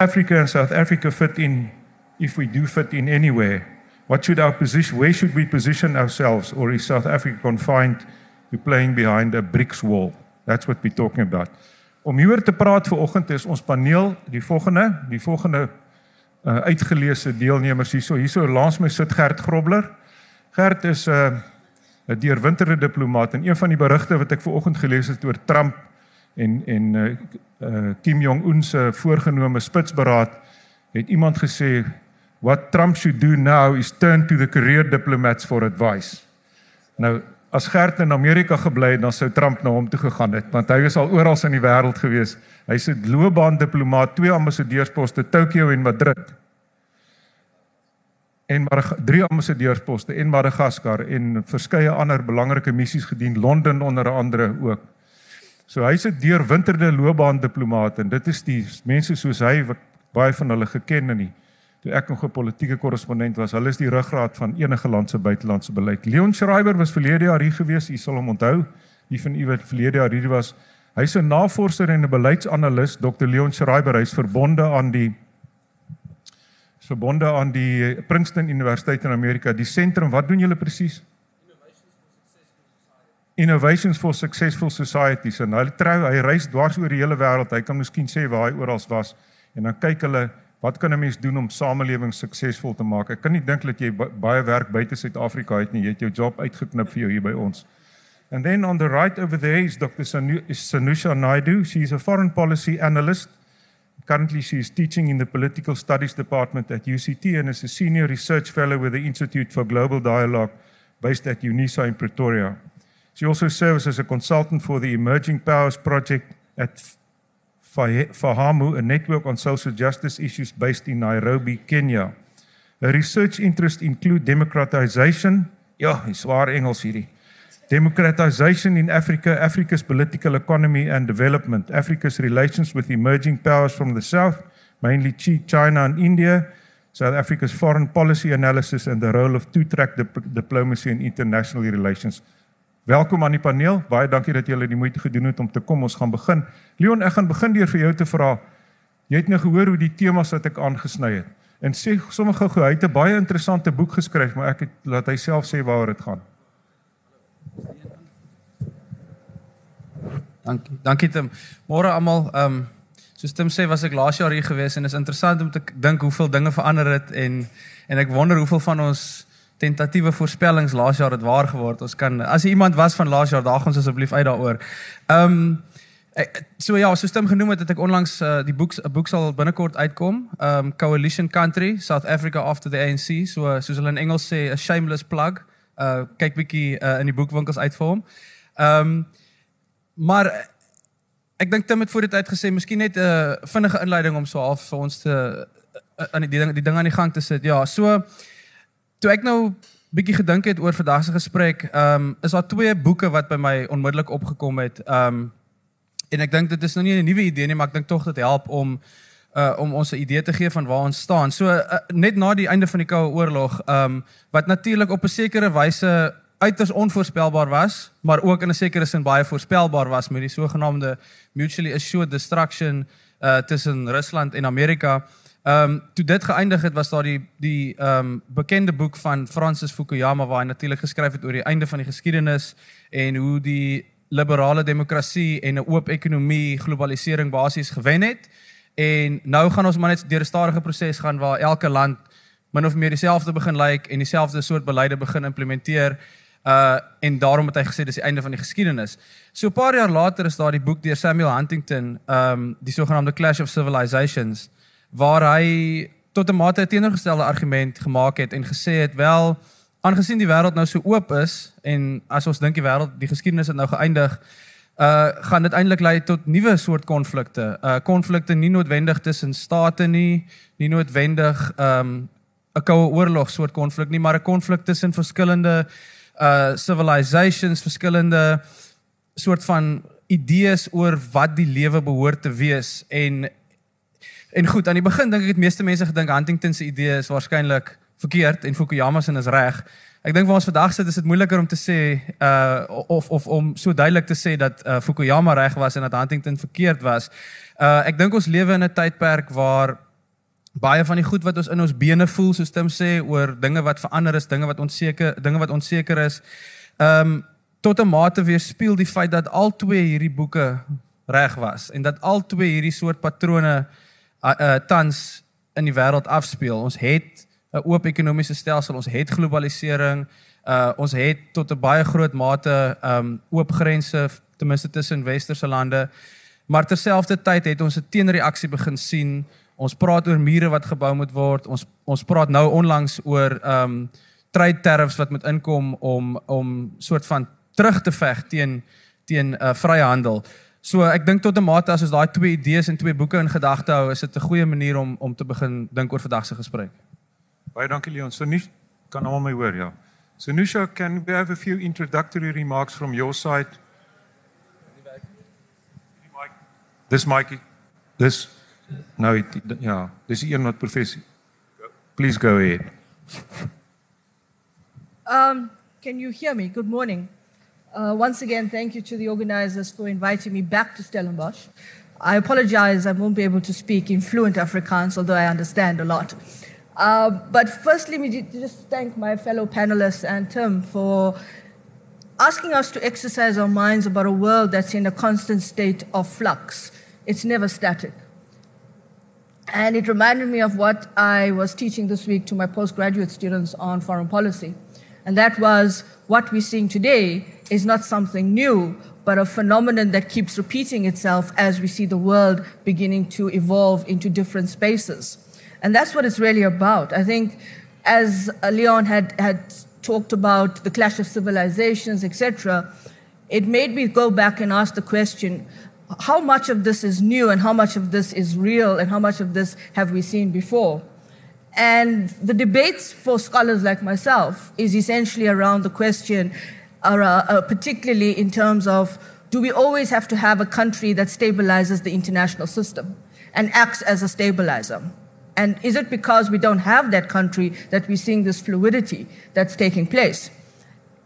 Africa and South Africa fit in if we do fit in anywhere? What should our position where should we position ourselves or is South Africa confined to playing behind a bricks wall? That's what we're talking about. Om hieroor te praat vanoggend is ons paneel die volgende, die volgende uh, uitgeleese deelnemers hierso. Hierso langs my sit Gert Grobler. Gert is 'n uh, 'n deurwinterde diplomaat en een van die berigte wat ek vanoggend gelees het oor Trump en en uh, uh, Kim Jong Un se voorgenome spitsberaad het iemand gesê what Trump should do now is turn to the career diplomats for advice. Nou as Gert in Amerika gebly het dan sou Trump na hom toe gegaan het want hy was al oral in die wêreld gewees. Hy's 'n loopbaan diplomaat, twee ambassadeursposte Tokio en Madrid en maar drie ambassadeursposte in Madagaskar en verskeie ander belangrike missies gedien Londen onder andere ook. So hy's 'n deurwinterde loopbaan diplomaat en dit is die mense soos hy wat baie van hulle geken in die toe ek nog 'n politieke korrespondent was. Hulle is die ruggraat van enige land se buitelandse beleid. Leon Schreiber was verlede jaar hier gewees. U sal hom onthou. Die van u wat verlede jaar hier was. Hy's 'n navorser en 'n beleidsanalis, Dr. Leon Schreiber. Hy's verbonde aan die verbonde aan die Princeton Universiteit in Amerika, die sentrum. Wat doen julle presies? Innovations for Successful Societies. En hy trou, hy reis dwars oor die hele wêreld. Hy kan miskien sê waar hy oral was en dan kyk hulle wat kan 'n mens doen om samelewing suksesvol te maak. Ek kan nie dink dat jy baie werk buite Suid-Afrika het nie. Jy het jou job uitgeknip vir jou hier by ons. And then on the right over there is Dr. Sanusha Naidu. She's a foreign policy analyst Currently, she is teaching in the Political Studies Department at UCT and is a senior research fellow with the Institute for Global Dialogue based at UNISA in Pretoria. She also serves as a consultant for the Emerging Powers Project at Fahamu, a network on social justice issues based in Nairobi, Kenya. Her research interests include democratization. Ja, swaar Engels hierdie democratization in Africa, Africa's political economy and development, Africa's relations with emerging powers from the south, mainly China and India, South Africa's foreign policy analysis and the role of two-track dip diplomacy in international relations. Welkom aan die paneel. Baie dankie dat julle die moeite gedoen het om te kom. Ons gaan begin. Leon, ek gaan begin deur vir jou te vra. Jy het nou gehoor hoe die temas wat ek aangesny het. En sê sommer gou-gou, hy het 'n baie interessante boek geskryf, maar ek het laat hy self sê waaroor dit gaan. Dankie. Dankie Tim. Môre almal, ehm um, soos Tim sê, was ek laas jaar hier gewees en is interessant om te dink hoeveel dinge verander het en en ek wonder hoeveel van ons tentatiewe voorspellings laas jaar het waar geword. Ons kan as iemand was van laas jaar, daag ons asseblief uit daaroor. Ehm um, so ja, soos Tim genoem het, het ek onlangs uh, die boek 'n boek sal binnekort uitkom. Ehm um, Coalition Country, South Africa after the ANC, so soos hulle in Engels sê, a shameless plug. Uh kyk bietjie uh, in die boekwinkels uit vir hom. Ehm um, maar ek dink Tim het voor dit uitgesê, miskien net 'n uh, vinnige inleiding om so half vir ons te uh, aan die ding die ding aan die gang te sit. Ja, so toe ek nou bietjie gedink het oor vandag se gesprek, ehm um, is daar twee boeke wat by my onmiddellik opgekom het. Ehm um, en ek dink dit is nou nie 'n nuwe idee nie, maar ek dink tog dit help om uh om ons 'n idee te gee van waar ons staan. So uh, net na die einde van die Koue Oorlog, ehm um, wat natuurlik op 'n sekere wyse uiters onvoorspelbaar was, maar ook in 'n sekere sin baie voorspelbaar was met die sogenaamde mutually assured destruction uh tussen Rusland en Amerika. Ehm um, toe dit geëindig het, was daar die die ehm um, bekende boek van Francis Fukuyama waar hy natuurlik geskryf het oor die einde van die geskiedenis en hoe die liberale demokrasie en 'n oop ekonomie globalisering basies gewen het. En nou gaan ons maar net deur 'n stadige proses gaan waar elke land min of meer dieselfde begin lyk like en dieselfde soort beleide begin implementeer. Uh en daarom het hy gesê dis die einde van die geskiedenis. So 'n paar jaar later is daar die boek deur Samuel Huntington, um die sogenaamde Clash of Civilizations, waar hy tot 'n mate 'n teenoorgestelde argument gemaak het en gesê het wel aangesien die wêreld nou so oop is en as ons dink die wêreld die geskiedenis het nou geëindig, uh gaan dit eintlik lei tot nuwe soort konflikte. Uh konflikte nie noodwendig tussen state nie, nie noodwendig um 'n koue oorlog soort konflik nie, maar 'n konflik tussen verskillende uh civilizations, verskillende soort van idees oor wat die lewe behoort te wees en en goed, aan die begin dink ek het meeste mense gedink Huntington se idee is waarskynlik verkeerd en Fukuyama se is reg. Ek dink vir ons vandag sit is dit moeiliker om te sê uh of of om so duidelik te sê dat uh, Fukuyama reg was en dat Huntington verkeerd was. Uh ek dink ons lewe in 'n tydperk waar baie van die goed wat ons in ons bene voel, soos Tim sê, oor dinge wat verander is, dinge wat onseker, dinge wat onseker is. Um, tot 'n mate weerspieël die feit dat al twee hierdie boeke reg was en dat al twee hierdie soort patrone uh, tans in die wêreld afspeel. Ons het 'n oop ekonomiese stelsel, ons het globalisering, uh ons het tot 'n baie groot mate um oop grense ten minste tussen westerse lande. Maar terselfdertyd het ons 'n teenreaksie begin sien. Ons praat oor mure wat gebou moet word. Ons ons praat nou onlangs oor um trade tariffs wat moet inkom om om soort van terug te veg teen teen uh vrye handel. So ek dink tot 'n mate as ons daai twee idees en twee boeke in gedagte hou, is dit 'n goeie manier om om te begin dink oor vandag se gesprek. Baie dankie Leon. So nie kan almal my hoor, ja. So Nusha, can we have a few introductory remarks from your side? This Mikey. This no, it, yeah. This is not professor. Please go ahead. Um, can you hear me? Good morning. Uh, once again, thank you to the organizers for inviting me back to Stellenbosch. I apologize, I won't be able to speak in fluent Afrikaans, although I understand a lot. Uh, but first, let me just thank my fellow panelists and Tim for asking us to exercise our minds about a world that's in a constant state of flux. It's never static. And it reminded me of what I was teaching this week to my postgraduate students on foreign policy. And that was what we're seeing today is not something new, but a phenomenon that keeps repeating itself as we see the world beginning to evolve into different spaces. And that's what it's really about. I think, as uh, Leon had, had talked about the clash of civilizations, etc., it made me go back and ask the question how much of this is new and how much of this is real and how much of this have we seen before? And the debates for scholars like myself is essentially around the question are, uh, uh, particularly in terms of do we always have to have a country that stabilizes the international system and acts as a stabilizer? And is it because we don't have that country that we're seeing this fluidity that's taking place?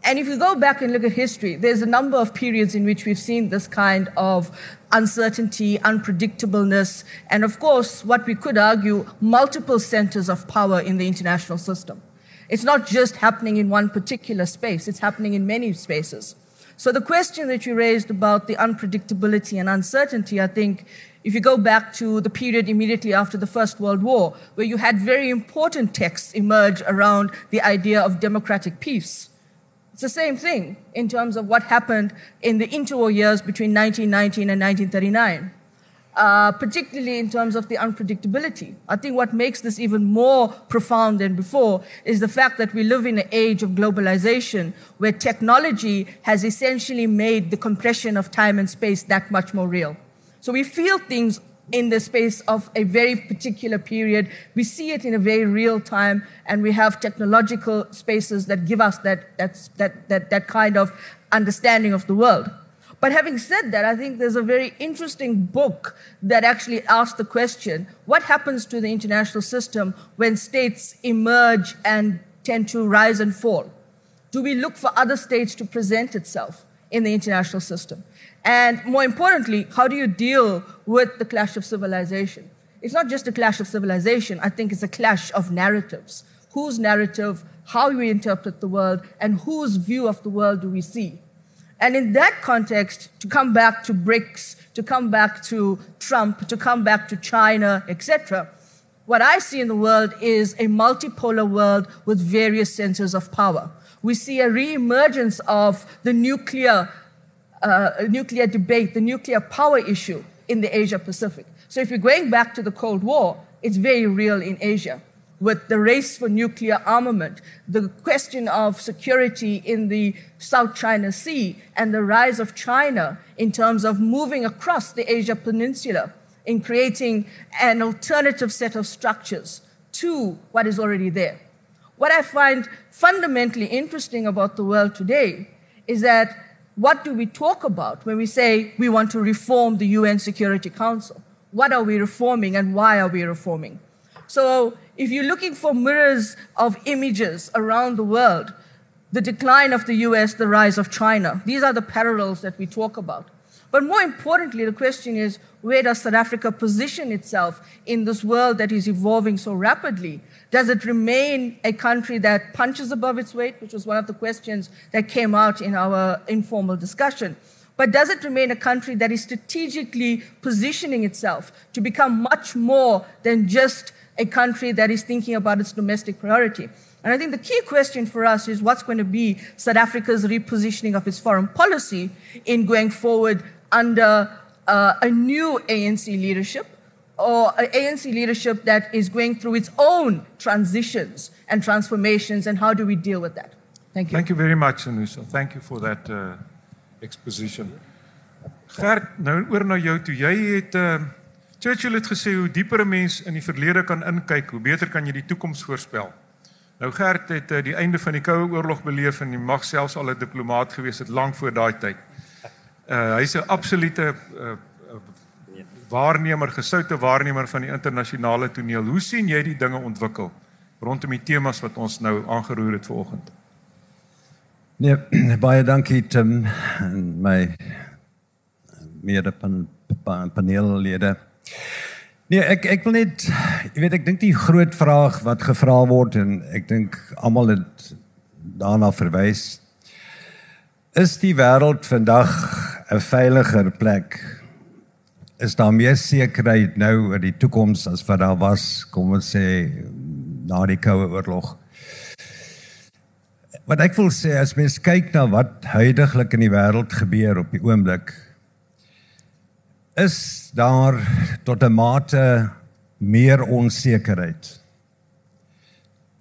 And if you go back and look at history, there's a number of periods in which we've seen this kind of uncertainty, unpredictableness, and of course, what we could argue, multiple centers of power in the international system. It's not just happening in one particular space, it's happening in many spaces. So the question that you raised about the unpredictability and uncertainty, I think, if you go back to the period immediately after the First World War, where you had very important texts emerge around the idea of democratic peace. It's the same thing in terms of what happened in the interwar years between 1919 and 1939 uh, particularly in terms of the unpredictability. I think what makes this even more profound than before is the fact that we live in an age of globalization where technology has essentially made the compression of time and space that much more real. So we feel things in the space of a very particular period. We see it in a very real time, and we have technological spaces that give us that, that, that, that, that kind of understanding of the world. But having said that, I think there's a very interesting book that actually asks the question what happens to the international system when states emerge and tend to rise and fall? Do we look for other states to present itself in the international system? And more importantly, how do you deal with the clash of civilization? It's not just a clash of civilization, I think it's a clash of narratives. Whose narrative, how we interpret the world, and whose view of the world do we see? And in that context, to come back to BRICS, to come back to Trump, to come back to China, etc., what I see in the world is a multipolar world with various centers of power. We see a reemergence of the nuclear, uh, nuclear debate, the nuclear power issue in the Asia Pacific. So if you're going back to the Cold War, it's very real in Asia with the race for nuclear armament, the question of security in the South China Sea, and the rise of China in terms of moving across the Asia Peninsula in creating an alternative set of structures to what is already there. What I find fundamentally interesting about the world today is that what do we talk about when we say we want to reform the UN Security Council? What are we reforming and why are we reforming? So if you're looking for mirrors of images around the world, the decline of the US, the rise of China, these are the parallels that we talk about. But more importantly, the question is where does South Africa position itself in this world that is evolving so rapidly? Does it remain a country that punches above its weight, which was one of the questions that came out in our informal discussion? But does it remain a country that is strategically positioning itself to become much more than just a country that is thinking about its domestic priority? And I think the key question for us is what's going to be South Africa's repositioning of its foreign policy in going forward under uh, a new ANC leadership or an ANC leadership that is going through its own transitions and transformations, and how do we deal with that? Thank you. Thank you very much, Anusa. Thank you for that uh, exposition. Gert, nou oor na jou toe. Jy uh, Churchill het gesê hoe dieper 'n mens in die verlede kan inkyk, hoe beter kan jy die toekoms voorspel. Nou Gert het uh, die einde van die Koue Oorlog beleef en hy mag selfs al 'n diplomaat gewees het lank voor daai tyd. Uh hy's 'n absolute uh, waarnemer, gesoute waarnemer van die internasionale toneel. Hoe sien jy die dinge ontwikkel rondom die temas wat ons nou aangeroer het vanoggend? Nee, baie dankie Tim en my mede pan, pan paneellede. Nee, ek ek wil net jy weet ek dink die groot vraag wat gevra word en ek dink almal het daarna verwys is die wêreld vandag 'n veiliger plek? Is daar meer sekerheid nou oor die toekoms as wat daar was, kom ons sê na die Koue Oorlog? Wat ek wil sê as mens kyk na wat huidigelik in die wêreld gebeur op die oomblik is daar tot 'n mate meer onsekerheid.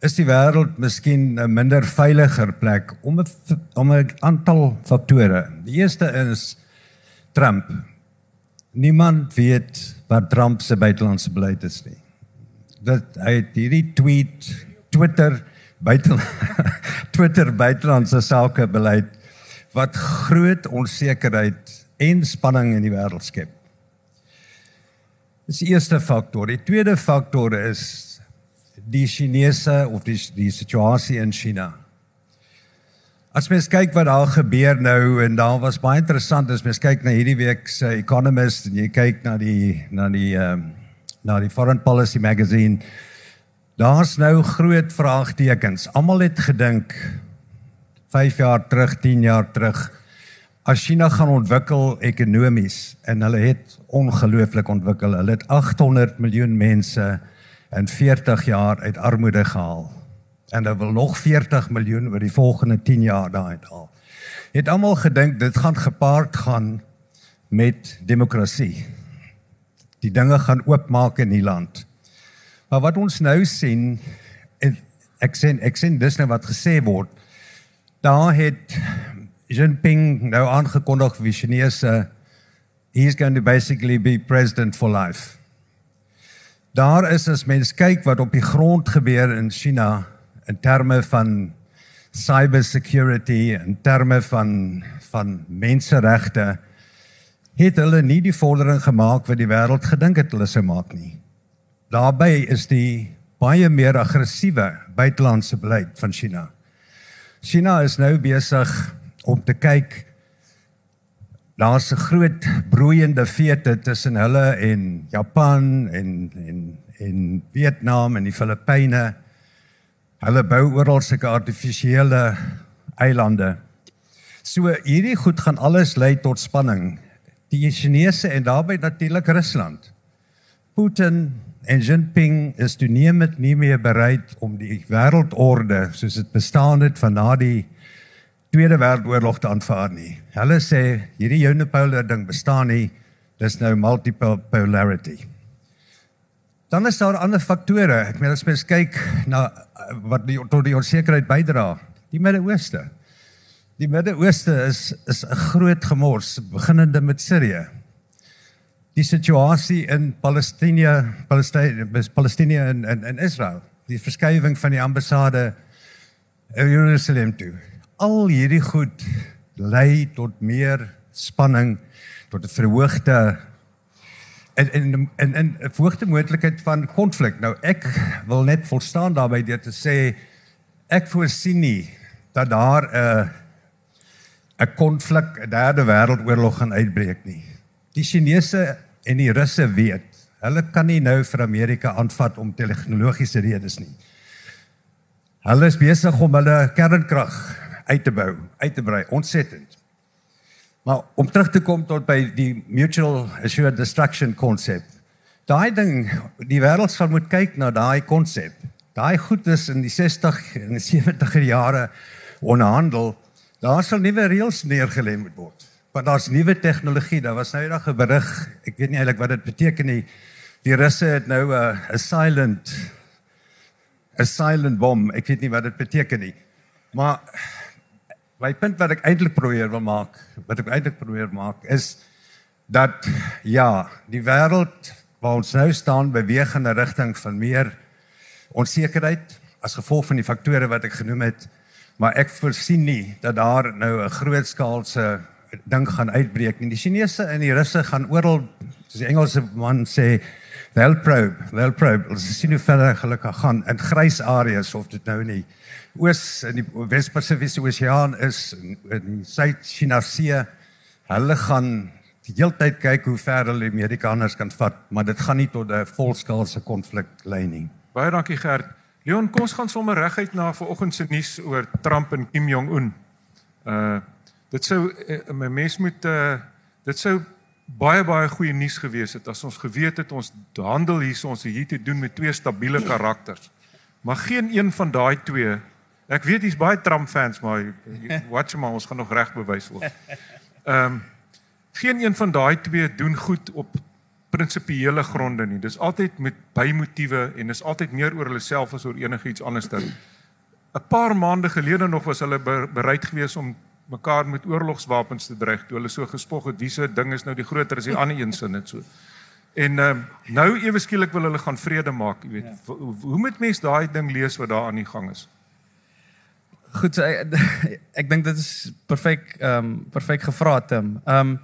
Is die wêreld miskien 'n minder veiliger plek om 'n om 'n aantal faktore. Die eerste is Trump. Niemand weet wat Trump se buitelandse beleid is nie. Dat hy het hierdie tweet Twitter buite Twitter buitelandse sake beleid wat groot onsekerheid en spanning in die wêreld skep. Dis die eerste faktor. Die tweede faktor is die Chinese of die die situasie in China. As mens kyk wat daar gebeur nou en daar was baie interessant as mens kyk na hierdie week se Economist en jy kyk na die na die ehm um, na die Foreign Policy Magazine Daar's nou groot vraagtekens. Almal het gedink 5 jaar terug, 10 jaar terug as China gaan ontwikkel ekonomies en hulle het ongelooflik ontwikkel. Hulle het 800 miljoen mense in 40 jaar uit armoede gehaal. En hulle wil nog 40 miljoen oor die volgende 10 jaar daai haal. Het almal gedink dit gaan gepaard gaan met demokrasie. Die dinge gaan oopmaak in die land. Maar wat ons nou sien ek sien ek sien dis nou wat gesê word. Daar het Jinping nou aangekondig wie Chinese he's going to basically be president for life. Daar is as mens kyk wat op die grond gebeur in China in terme van cyber security en terme van van menseregte het hulle nie die vordering gemaak wat die wêreld gedink het hulle sou maak nie. Daarbey is die baie meer aggressiewe buitelandse beleid van China. China is nou besig om te kyk daar's 'n groot broeiende vete tussen hulle en Japan en en en Vietnam en die Filippyne. Hulle bou oral sulke artifisiële eilande. So hierdie goed gaan alles lei tot spanning. Die Chinese en daarbey natuurlik Rusland. Putin en Jinping is toenemend nie meer bereid om die wêreldorde soos dit bestaan het van na die Tweede Wêreldoorlog te aanvaar nie. Hulle sê hierdie unipolar ding bestaan nie. Dis nou multiple polarity. Dan is daar ander faktore. Ek meen as mens kyk na eh, wat die tot die onsekerheid bydra, die Midde-Ooste. Die Midde-Ooste is is 'n groot gemors, beginnende met Sirië die situasie in Palestina, Palestina, Palestina en in in Israel, die verskywing van die ambassade in Jerusalem toe. Al hierdie goed lei tot meer spanning, tot 'n verhoogde en en en 'n verhoogde moontlikheid van konflik. Nou ek wil net volstaan daarbey deur te sê ek voorsien nie dat daar 'n 'n konflik, 'n derde wêreldoorlog gaan uitbreek nie. Die Chinese en die Russe weet, hulle kan nie nou vir Amerika aanvat om tegnologiese redes nie. Hulle is besig om hulle kernkrag uit te bou, uit te brei, ontsettend. Maar om terug te kom tot by die mutual assured destruction konsep. Daai ding, die wêreld sal moet kyk na daai konsep. Daai goed is in die 60 en 70er jare onderhandel. Daar sal nuwe reëls neergelê moet word. Want daar's nuwe tegnologie. Daar was nou eendag 'n berig, ek weet nie eintlik wat dit beteken nie. Die Russe het nou 'n 'n silent 'n silent bom. Ek weet nie wat dit beteken nie. Maar my punt wat ek eintlik probeer wil maak, wat ek eintlik probeer maak is dat ja, die wêreld waar ons nou staan beweeg in 'n rigting van meer onsekerheid as gevolg van die faktore wat ek genoem het. Maar ek voorsien nie dat daar nou 'n grootskaalse ding gaan uitbreek nie. Die Chinese en die Russe gaan oral soos die Engelse man sê they'll probe, they'll probe. Ons sien hoe verder gelukkig gaan in grys areas of dit nou nie oos in die Wes-Pasifiese Oseaan is in, in Suid-China See. Hulle gaan die hele tyd kyk hoe ver hulle die Amerikaners kan vat, maar dit gaan nie tot 'n volskaalse konflik lei nie. Baie dankie Gert. Leon, kom ons gaan sommer reguit na vanoggend se nuus oor Trump en Kim Jong Un. Uh dit sou uh, my mens moet uh dit sou baie baie goeie nuus gewees het as ons geweet het ons handel hier ons hier te doen met twee stabiele karakters. Maar geen een van daai twee Ek weet hier's baie Trump fans maar watch maar ons gaan nog reg bewys word. Ehm um, geen een van daai twee doen goed op prinsipiële gronde nie. Dis altyd met bymotiewe en is altyd meer oor hulle self as oor enigiets anders dan. 'n Paar maande gelede nog was hulle bereid geweest om mekaar met oorlogswapens te dreig toe hulle so gespog het wie se ding is nou die groter as die ander een sin dit so. En uh, nou ewe skielik wil hulle gaan vrede maak, jy weet. Ja. Hoe, hoe moet mens daai ding lees wat daar aan die gang is? Goed, so ek dink dit is perfek ehm um, perfek gevra Tim. Ehm um,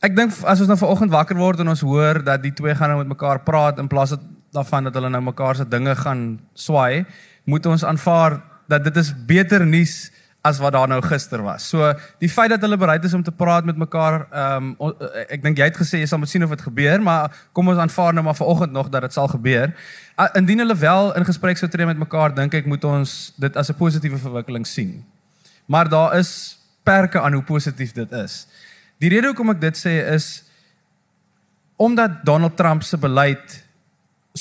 ek dink as ons nou vanoggend wakker word en ons hoor dat die twee gaan nou met mekaar praat in plaas daarvan dat hulle nou mekaar se dinge gaan swaai, moet ons aanvaar dat dit is beter nuus as wat daar nou gister was. So die feit dat hulle bereid is om te praat met mekaar, ehm um, ek dink jy het gesê jy sal moet sien of dit gebeur, maar kom ons aanvaar nou maar vanoggend nog dat dit sal gebeur. Indien hulle wel in gesprek sou tree met mekaar, dink ek moet ons dit as 'n positiewe verwikkeling sien. Maar daar is perke aan hoe positief dit is. Die rede hoekom ek dit sê is omdat Donald Trump se beleid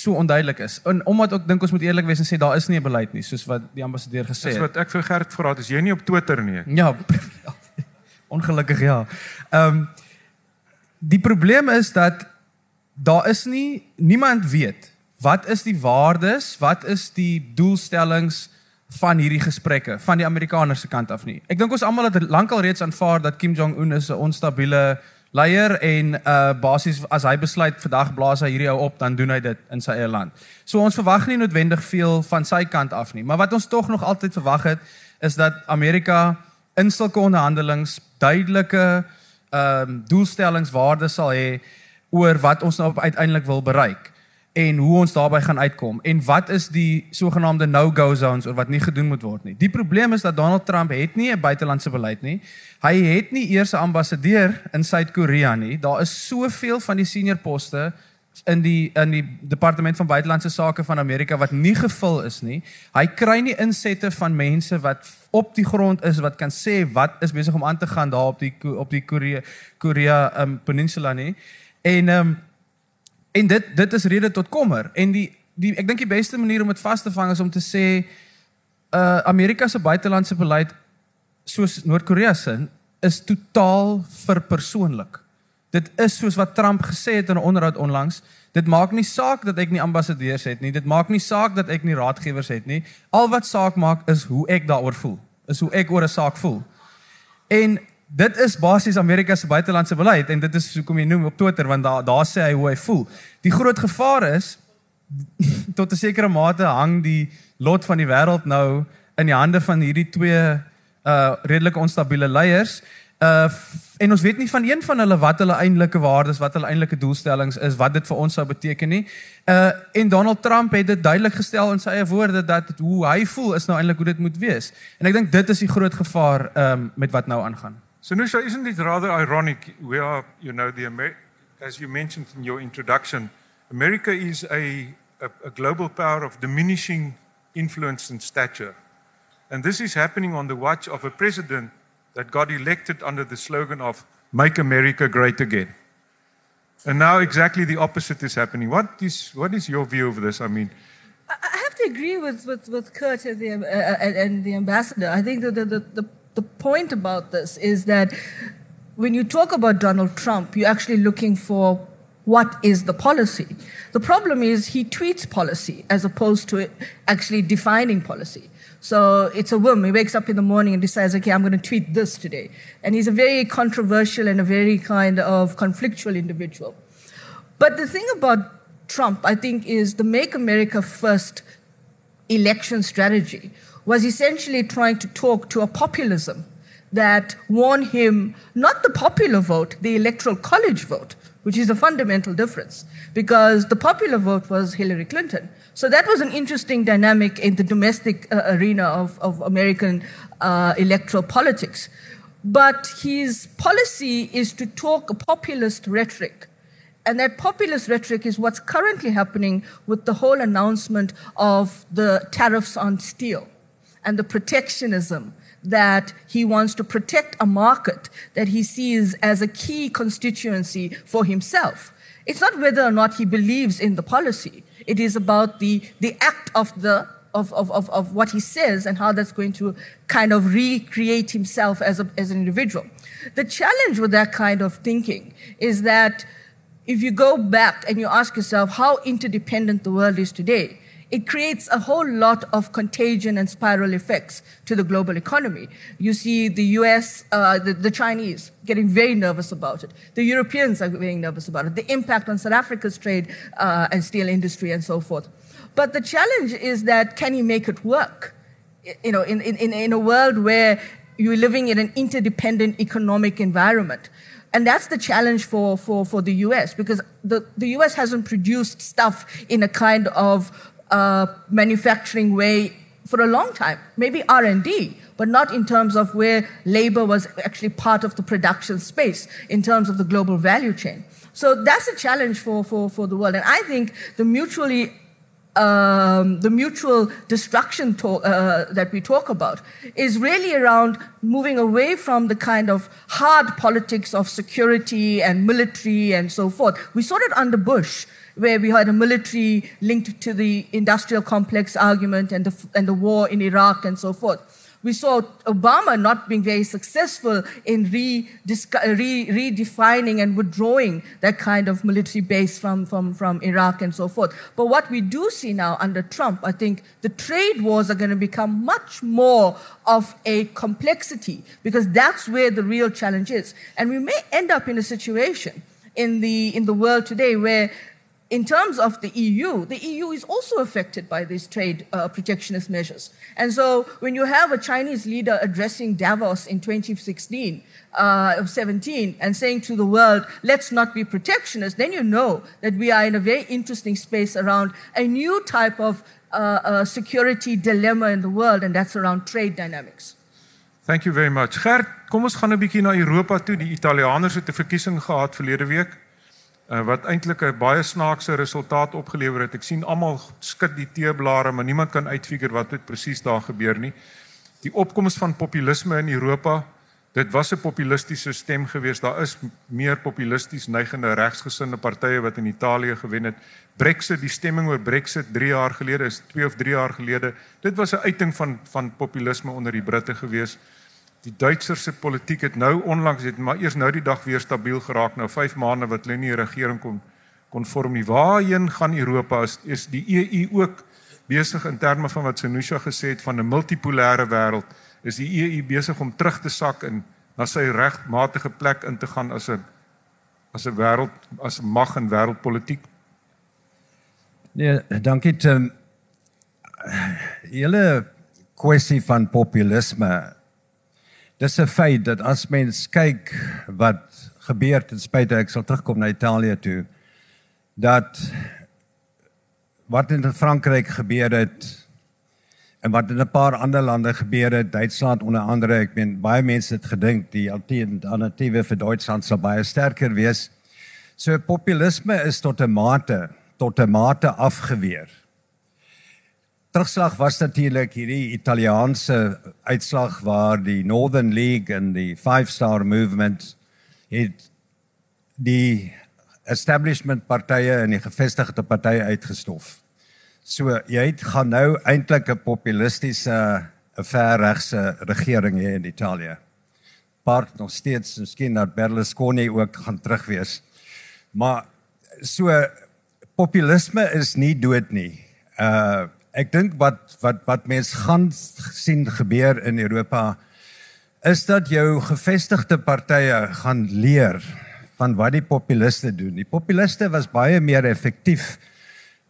so onduidelik is. En omdat ek dink ons moet eerlik wees en sê daar is nie 'n beleid nie, soos wat die ambassadeur gesê het. Dis wat ek vir Gert vra, is jy nie op Twitter nie? Ja. Ongelukkig ja. Ehm um, die probleem is dat daar is nie niemand weet wat is die waardes, wat is die doelstellings van hierdie gesprekke van die Amerikaners se kant af nie. Ek dink ons almal het lankal reeds aanvaar dat Kim Jong Un 'n onstabiele leier en uh basies as hy besluit vandag blaas hy hierdie ou op dan doen hy dit in sy eie land. So ons verwag nie noodwendig veel van sy kant af nie, maar wat ons tog nog altyd verwag het is dat Amerika in sulke onderhandelings duidelike ehm um, doelstellingswaardes sal hê oor wat ons nou uiteindelik wil bereik en hoe ons daarbey gaan uitkom en wat is die sogenaamde no-go zones of wat nie gedoen moet word nie. Die probleem is dat Donald Trump het nie 'n buitelandse beleid nie. Hy het nie eers 'n ambassadeur in Suid-Korea nie. Daar is soveel van die senior poste in die in die departement van buitelandse sake van Amerika wat nie gevul is nie. Hy kry nie insette van mense wat op die grond is wat kan sê wat is besig om aan te gaan daar op die op die Korea Korea um, peninsula nie. En ehm um, En dit dit is rede tot kommer en die die ek dink die beste manier om dit vas te vang is om te sê uh Amerika se buitelandse beleid soos Noord-Korea se is totaal verpersoonlik. Dit is soos wat Trump gesê het in 'n onderhoud onlangs, dit maak nie saak dat ek nie ambassadeurs het nie, dit maak nie saak dat ek nie raadgewers het nie. Al wat saak maak is hoe ek daaroor voel, is hoe ek oor 'n saak voel. En dit is basies Amerika se buitelandse beleid en dit is hoekom jy noem op Twitter want daar daar sê hy hoe hy voel. Die groot gevaar is tot 'n sekere mate hang die lot van die wêreld nou in die hande van hierdie twee uh redelike onstabiele leiers Uh en ons weet nie van een van hulle wat hulle eintlike waardes, wat hulle eintlike doelstellings is, wat dit vir ons sou beteken nie. Uh en Donald Trump het dit duidelik gestel in sy eie woorde dat hoe hy voel is nou eintlik hoe dit moet wees. En ek dink dit is die groot gevaar um met wat nou aangaan. So isn't it rather ironic we are, you know, the Amer as you mentioned in your introduction, America is a, a a global power of diminishing influence and stature. And this is happening on the watch of a president that got elected under the slogan of Make America Great Again. And now exactly the opposite is happening. What is, what is your view of this? I mean, I have to agree with, with, with Kurt and the, uh, and the ambassador. I think that the, the, the, the point about this is that when you talk about Donald Trump, you're actually looking for what is the policy. The problem is he tweets policy as opposed to actually defining policy. So it's a whim. He wakes up in the morning and decides, okay, I'm going to tweet this today. And he's a very controversial and a very kind of conflictual individual. But the thing about Trump, I think, is the Make America First election strategy was essentially trying to talk to a populism that won him not the popular vote, the electoral college vote, which is a fundamental difference because the popular vote was Hillary Clinton. So that was an interesting dynamic in the domestic uh, arena of, of American uh, electoral politics. But his policy is to talk a populist rhetoric. And that populist rhetoric is what's currently happening with the whole announcement of the tariffs on steel and the protectionism that he wants to protect a market that he sees as a key constituency for himself. It's not whether or not he believes in the policy. It is about the, the act of, the, of, of, of, of what he says and how that's going to kind of recreate himself as, a, as an individual. The challenge with that kind of thinking is that if you go back and you ask yourself how interdependent the world is today, it creates a whole lot of contagion and spiral effects to the global economy. You see the US, uh, the, the, Chinese getting very nervous about it. The Europeans are getting nervous about it. The impact on South Africa's trade uh, and steel industry and so forth. But the challenge is that can you make it work? You know, in, in, in a world where you're living in an interdependent economic environment. And that's the challenge for, for, for the US because the, the US hasn't produced stuff in a kind of uh, manufacturing way for a long time, maybe R&D, but not in terms of where labor was actually part of the production space in terms of the global value chain. So that's a challenge for, for, for the world. And I think the mutually um, the mutual destruction uh, that we talk about is really around moving away from the kind of hard politics of security and military and so forth. We saw it under Bush where we had a military linked to the industrial complex argument and the, and the war in Iraq and so forth. We saw Obama not being very successful in re, uh, re, redefining and withdrawing that kind of military base from, from, from Iraq and so forth. But what we do see now under Trump, I think the trade wars are going to become much more of a complexity because that's where the real challenge is. And we may end up in a situation in the, in the world today where in terms of the EU, the EU is also affected by these trade uh, protectionist measures. And so when you have a Chinese leader addressing Davos in 2016 uh, or 17 and saying to the world, let's not be protectionist, then you know that we are in a very interesting space around a new type of uh, uh security dilemma in the world, and that's around trade dynamics. Thank you very much. Gert, kom ons gaan 'n bietjie na Europa toe. Die Italianers het 'n verkiesing gehad verlede week uh, wat eintlik 'n baie snaakse resultaat opgelewer het. Ek sien almal skud die teeblare, maar niemand kan uitfigure wat dit presies daar gebeur nie. Die opkoms van populisme in Europa, dit was 'n populistiese stem geweest. Daar is meer populisties neigende regsgesinde partye wat in Italië gewen het. Brexit, die stemming oor Brexit 3 jaar gelede is 2 of 3 jaar gelede. Dit was 'n uiting van van populisme onder die Britte geweest die Duitsers se politiek het nou onlangs het maar eers nou die dag weer stabiel geraak nou 5 maande wat hulle nie 'n regering kon kon vorm nie. Waarheen gaan Europa is, is die EU ook besig in terme van wat Senusha gesê het van 'n multipolêre wêreld? Is die EU besig om terug te sak in na sy regmatige plek in te gaan as 'n as 'n wêreld as 'n mag in wêreldpolitiek? Nee, dankie Tim. Julle kwessie van populisme dis 'n feit dat as mens kyk wat gebeur ten spyte ek sal terugkom na Italië toe dat wat in Frankryk gebeur het en wat in 'n paar ander lande gebeur het, Duitsland onder andere, ek meen baie mense het gedink die alternatiewe vir Duitsland sal baie sterker wees. So populisme is tot 'n mate tot 'n mate afgeweer. Terugslag was natuurlik hierdie Italiaanse uitslag waar die Northern League en die Five Star Movement het die establishment partye en die gevestigde partye uitgestof. So jy het gaan nou eintlik 'n populistiese 'n verregse regering hier in Italië. Part nog steeds miskien dat Berlusconi ook gaan terug wees. Maar so populisme is nie dood nie. Uh ek dink wat wat wat mense gaan sien gebeur in Europa is dat jou gevestigde partye gaan leer van wat die populiste doen. Die populiste was baie meer effektief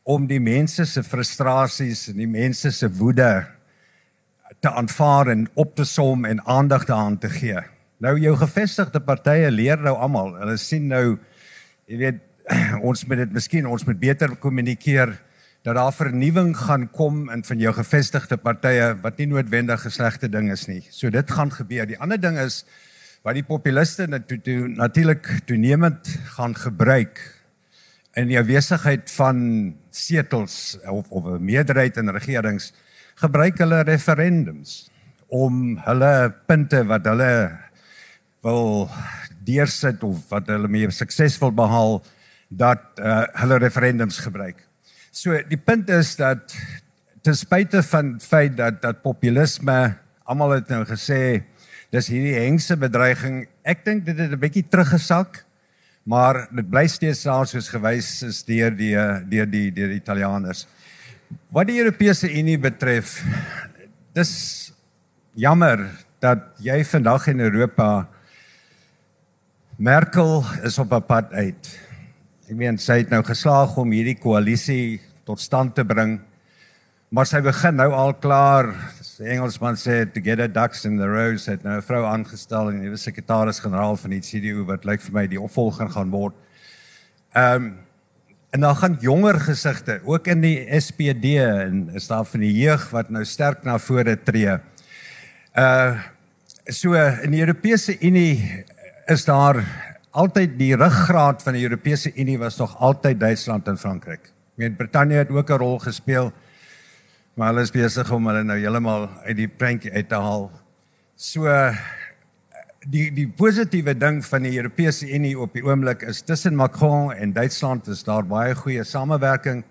om die mense se frustrasies en die mense se woede te aanvaar en op te som en aandag daaraan te gee. Nou jou gevestigde partye leer nou almal. Hulle sien nou jy weet ons moet dit miskien ons moet beter kommunikeer dat daar vernuwing gaan kom in van jou gevestigde partye wat nie noodwendig 'n slegte ding is nie. So dit gaan gebeur. Die ander ding is wat die populiste natuurlik toenemend gaan gebruik in die afwesigheid van setels of of 'n meerderheid in regerings gebruik hulle referendums om hulle punte wat hulle wil deursit of wat hulle meer suksesvol behaal dat uh, hulle referendums gebruik. So die punt is dat ten spyte van feit dat dat populisme almal het nou gesê dis hierdie hengse bedreiging, ek dink dit het 'n bietjie teruggesak maar dit bly steeds daar soos gewys is deur die deur die deur die Italianers. Wat die Europese Unie betref, dis jammer dat jy vandag in Europa Merkel is op 'n pad uit. Ek meen sy het nou geslaag om hierdie koalisie tot stand te bring. Maar sy begin nou al klaar Die Engelsman sê to get a ducks in the row het nou 'n vrou aangestel en die sekretaris-generaal van die CDU wat lyk vir my die opvolger gaan word. Ehm um, en dan gaan jonger gesigte ook in die SPD en is daar van die jeug wat nou sterk na vore tree. Uh so in die Europese Unie is daar altyd die ruggraat van die Europese Unie was nog altyd Duitsland en Frankryk. Ek meen Brittanje het ook 'n rol gespeel maar hulle is besig om hulle nou heeltemal uit die prentjie uit te haal. So die die positiewe ding van die Europese Unie op die oomblik is tussen Macron en Duitsland is daar baie goeie samewerking.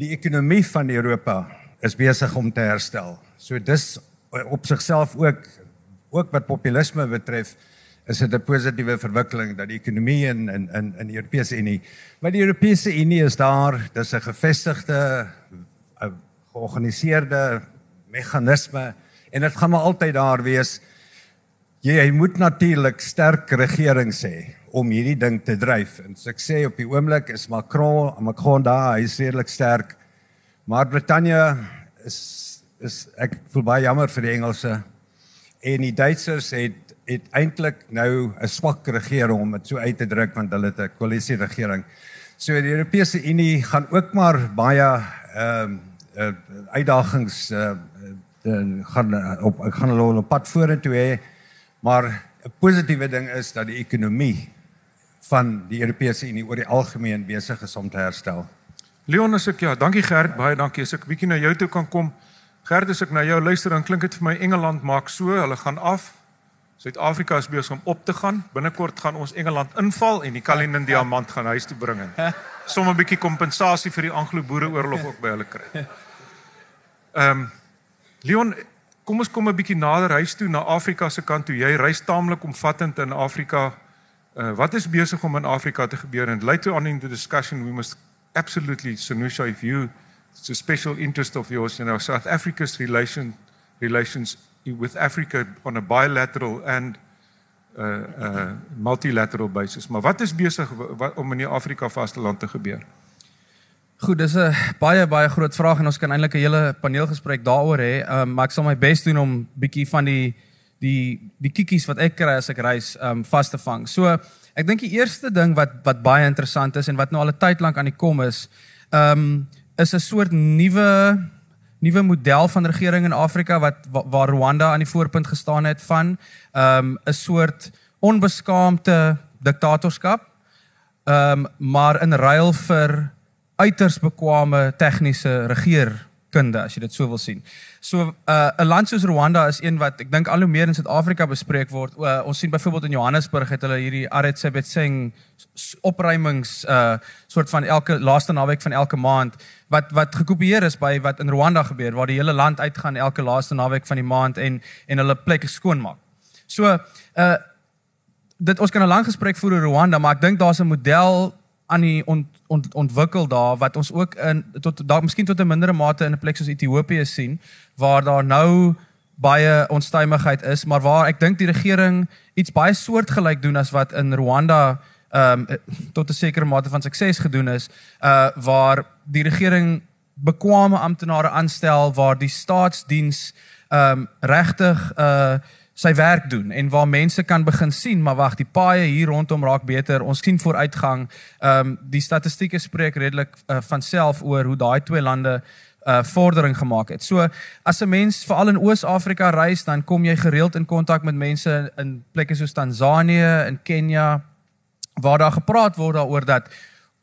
Die ekonomie van Europa is besig om te herstel. So dis op sigself ook ook wat populisme betref is dit 'n positiewe verwikkeling dat die ekonomie in in in in die Europese Unie, maar die Europese Unie is daar, dis 'n gevestigde georganiseerde meganisme en dit gaan maar altyd daar wees. Jy, jy moet natuurlik sterk regerings hê om hierdie ding te dryf. En so ek sê op die oomblik is Macron, Macron daar, hy is redelik sterk. Maar Brittanje is is ek voel baie jammer vir die Engelse en die Duitsers het het eintlik nou 'n swak regering om dit so uit te druk want hulle het 'n koalisie regering. So die Europese Unie gaan ook maar baie ehm um, uh, uitdagings uh, gaan op gaan hulle op pad vorentoe hê. Maar 'n positiewe ding is dat die ekonomie van die Europese Unie oor die algemeen besig is om te herstel. Leon as ek ja, dankie Gert, baie dankie. As ek bietjie na jou toe kan kom. Gert, as ek na jou luister dan klink dit vir my Engeland maak so, hulle gaan af. Suid-Afrika is besig om op te gaan. Binnekort gaan ons Engeland inval en die Kalinin diamant gaan huis toe bring. Sommige 'n bietjie kompensasie vir die Anglo-Boereoorlog ook by hulle kry. Ehm um, Leon, kom ons kom 'n bietjie nader huis toe na Afrika se kant toe. Jy reis taamlik omvattend in Afrika. Uh, wat is besig om in Afrika te gebeur and later on in the discussion we must absolutely Sanusha if you it's a special interest of yours you know South Africa's relation relations with Africa on a bilateral and uh uh multilateral basis maar wat is besig om in die Afrika vasteland te gebeur Goed, dis 'n baie baie groot vraag en ons kan eintlik 'n hele paneelgesprek daaroor hê. Um, maar ek sal my bes doen om bietjie van die die die kiekies wat ek kry as ek reis um vas te vang. So ek dink die eerste ding wat wat baie interessant is en wat nou al 'n tyd lank aan die kom is, um is 'n soort nuwe nuwe model van regering in Afrika wat waar Rwanda aan die voorpunt gestaan het van um 'n soort onbeskaamde diktatorskap. Um maar in ruil vir uiters bekwame tegniese regeringskunde as jy dit so wil sien. So uh, 'n uh, land soos Rwanda is een wat ek dink al hoe meer in Suid-Afrika bespreek word. Uh, ons sien byvoorbeeld in Johannesburg het hulle hierdie Aretsebetseng opruimings uh soort van elke laaste naweek van elke maand wat wat gekopieer is by wat in Rwanda gebeur waar die hele land uitgaan elke laaste naweek van die maand en en hulle plekke skoonmaak. So uh dit ons kan 'n lang gesprek voer oor Rwanda, maar ek dink daar's 'n model aan die ont, ont, ontwikkel daar wat ons ook in tot dalk miskien tot 'n mindere mate in 'n plek soos Ethiopië sien waar daar nou baie onstuimigheid is, maar waar ek dink die regering iets baie soortgelyk doen as wat in Rwanda ehm um, tot 'n sekere mate van sukses gedoen is, uh waar die regering bekwame amptenare aanstel waar die staatsdiens ehm um, regtig uh sy werk doen en waar mense kan begin sien maar wag die paaie hier rondom raak beter ons sien vooruitgang ehm um, die statistieke spreek redelik uh, van self oor hoe daai twee lande uh vordering gemaak het. So as 'n mens veral in Oos-Afrika reis, dan kom jy gereeld in kontak met mense in plekke soos Tansanië en Kenia waar daar gepraat word daaroor dat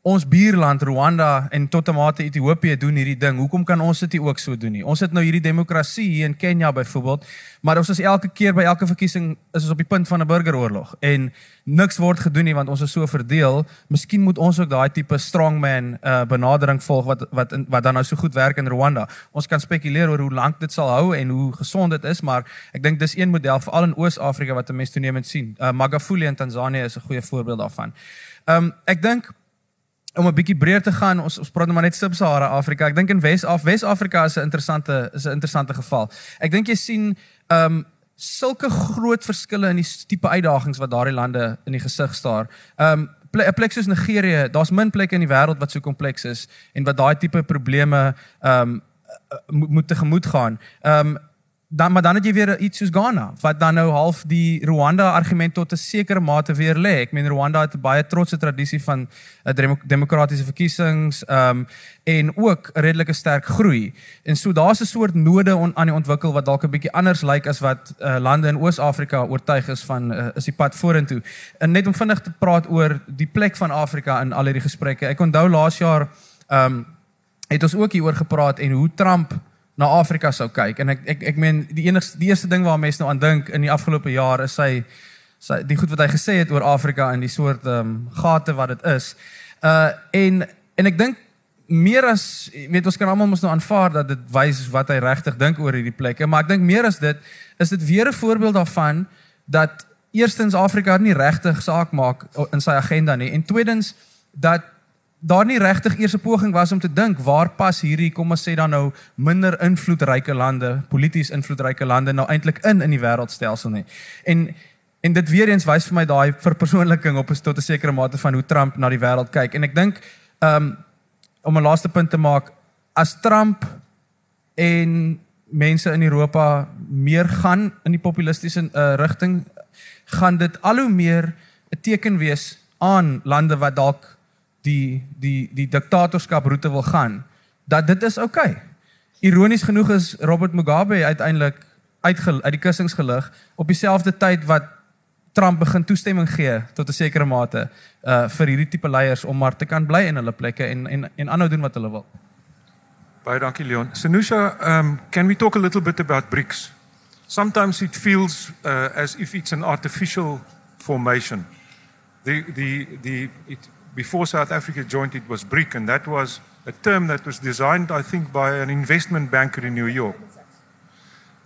ons buurland Rwanda en tot 'n mate Ethiopië doen hierdie ding. Hoekom kan ons dit nie ook so doen nie? Ons het nou hierdie demokrasie hier in Kenia byvoorbeeld, maar ons is elke keer by elke verkiesing is ons op die punt van 'n burgeroorlog en niks word gedoen nie want ons is so verdeel. Miskien moet ons ook daai tipe strongman uh, benadering volg wat wat in, wat dan nou so goed werk in Rwanda. Ons kan spekuleer oor hoe lank dit sal hou en hoe gesond dit is, maar ek dink dis een model veral in Oos-Afrika wat 'n mens toenemend sien. Uh, Magafuli in Tansanië is 'n goeie voorbeeld daarvan. Um, ek dink om 'n bietjie breër te gaan, ons ons praat nou maar net Sub-Sahara Afrika. Ek dink in Wes-Af Wes-Afrika is 'n interessante is 'n interessante geval. Ek dink jy sien ehm um, sulke groot verskille in die tipe uitdagings wat daardie lande in die gesig staar. Ehm um, 'n plek soos Nigerië, daar's min plekke in die wêreld wat so kompleks is en wat daai tipe probleme ehm um, moet tegemoet gaan. Ehm um, dan maar dan het jy weer iets soos Ghana wat dan nou half die Rwanda argument tot 'n sekere mate weer lê. Ek meen Rwanda het 'n baie trotse tradisie van 'n uh, demokratiese verkiesings um en ook redelike sterk groei. En so daar's 'n soort node on, aan die ontwikkel wat dalk 'n bietjie anders lyk as wat uh, lande in Oos-Afrika oortuig is van uh, is die pad vorentoe. En net om vinnig te praat oor die plek van Afrika in al hierdie gesprekke. Ek onthou laas jaar um het ons ook hieroor gepraat en hoe Trump na Afrika sou kyk en ek ek ek meen die enigste die eerste ding waar mense nou aan dink in die afgelope jaar is sy sy die goed wat hy gesê het oor Afrika en die soort ehm um, gate wat dit is. Uh en en ek dink meer as weet ons kan almal mos nou aanvaar dat dit wys wat hy regtig dink oor hierdie plekke, maar ek dink meer as dit is dit weer 'n voorbeeld daarvan dat eerstens Afrika nie regtig saak maak in sy agenda nie en tweedens dat daar nie regtig eers 'n poging was om te dink waar pas hierdie kom ons sê dan nou minder invloedryke lande, polities invloedryke lande nou eintlik in in die wêreldstelsel nie. En en dit weer eens wys vir my daai verpersoonliking op 'n tot 'n sekere mate van hoe Trump na die wêreld kyk. En ek dink um om 'n laaste punt te maak, as Trump en mense in Europa meer gaan in die populistiese uh, rigting, gaan dit al hoe meer 'n teken wees aan lande wat dalk die die die diktatorskap roete wil gaan, dat dit is oukei. Okay. Ironies genoeg is Robert Mugabe uiteindelik uit uit die kussings gelig op dieselfde tyd wat Trump begin toestemming gee tot 'n sekere mate uh vir hierdie tipe leiers om maar te kan bly in hulle plekke en en en aanhou doen wat hulle wil. Baie dankie Leon. Sanusha, um can we talk a little bit about BRICS? Sometimes it feels uh as if it's an artificial formation. The the the it before South Africa joined, it was BRIC, and that was a term that was designed, I think, by an investment banker in New York.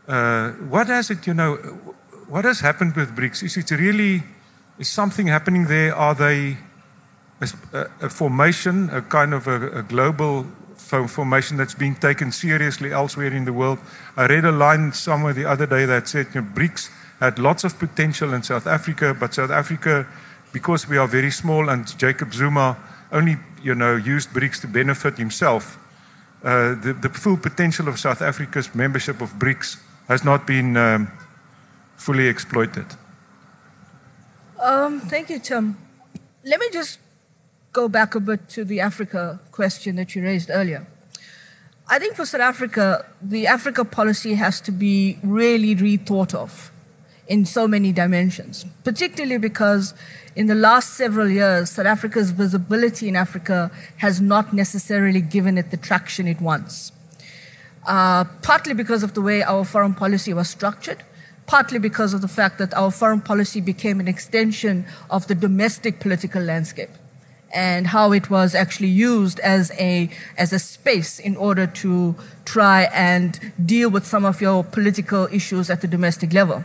Uh, what has it, you know, what has happened with BRICS? Is it really, is something happening there? Are they a, a formation, a kind of a, a global formation that's being taken seriously elsewhere in the world? I read a line somewhere the other day that said, you know, BRICS had lots of potential in South Africa, but South Africa because we are very small and Jacob Zuma only, you know, used BRICS to benefit himself, uh, the, the full potential of South Africa's membership of BRICS has not been um, fully exploited? Um, thank you, Tim. Let me just go back a bit to the Africa question that you raised earlier. I think for South Africa, the Africa policy has to be really rethought of in so many dimensions, particularly because in the last several years, South Africa's visibility in Africa has not necessarily given it the traction it wants. Uh, partly because of the way our foreign policy was structured, partly because of the fact that our foreign policy became an extension of the domestic political landscape and how it was actually used as a, as a space in order to try and deal with some of your political issues at the domestic level.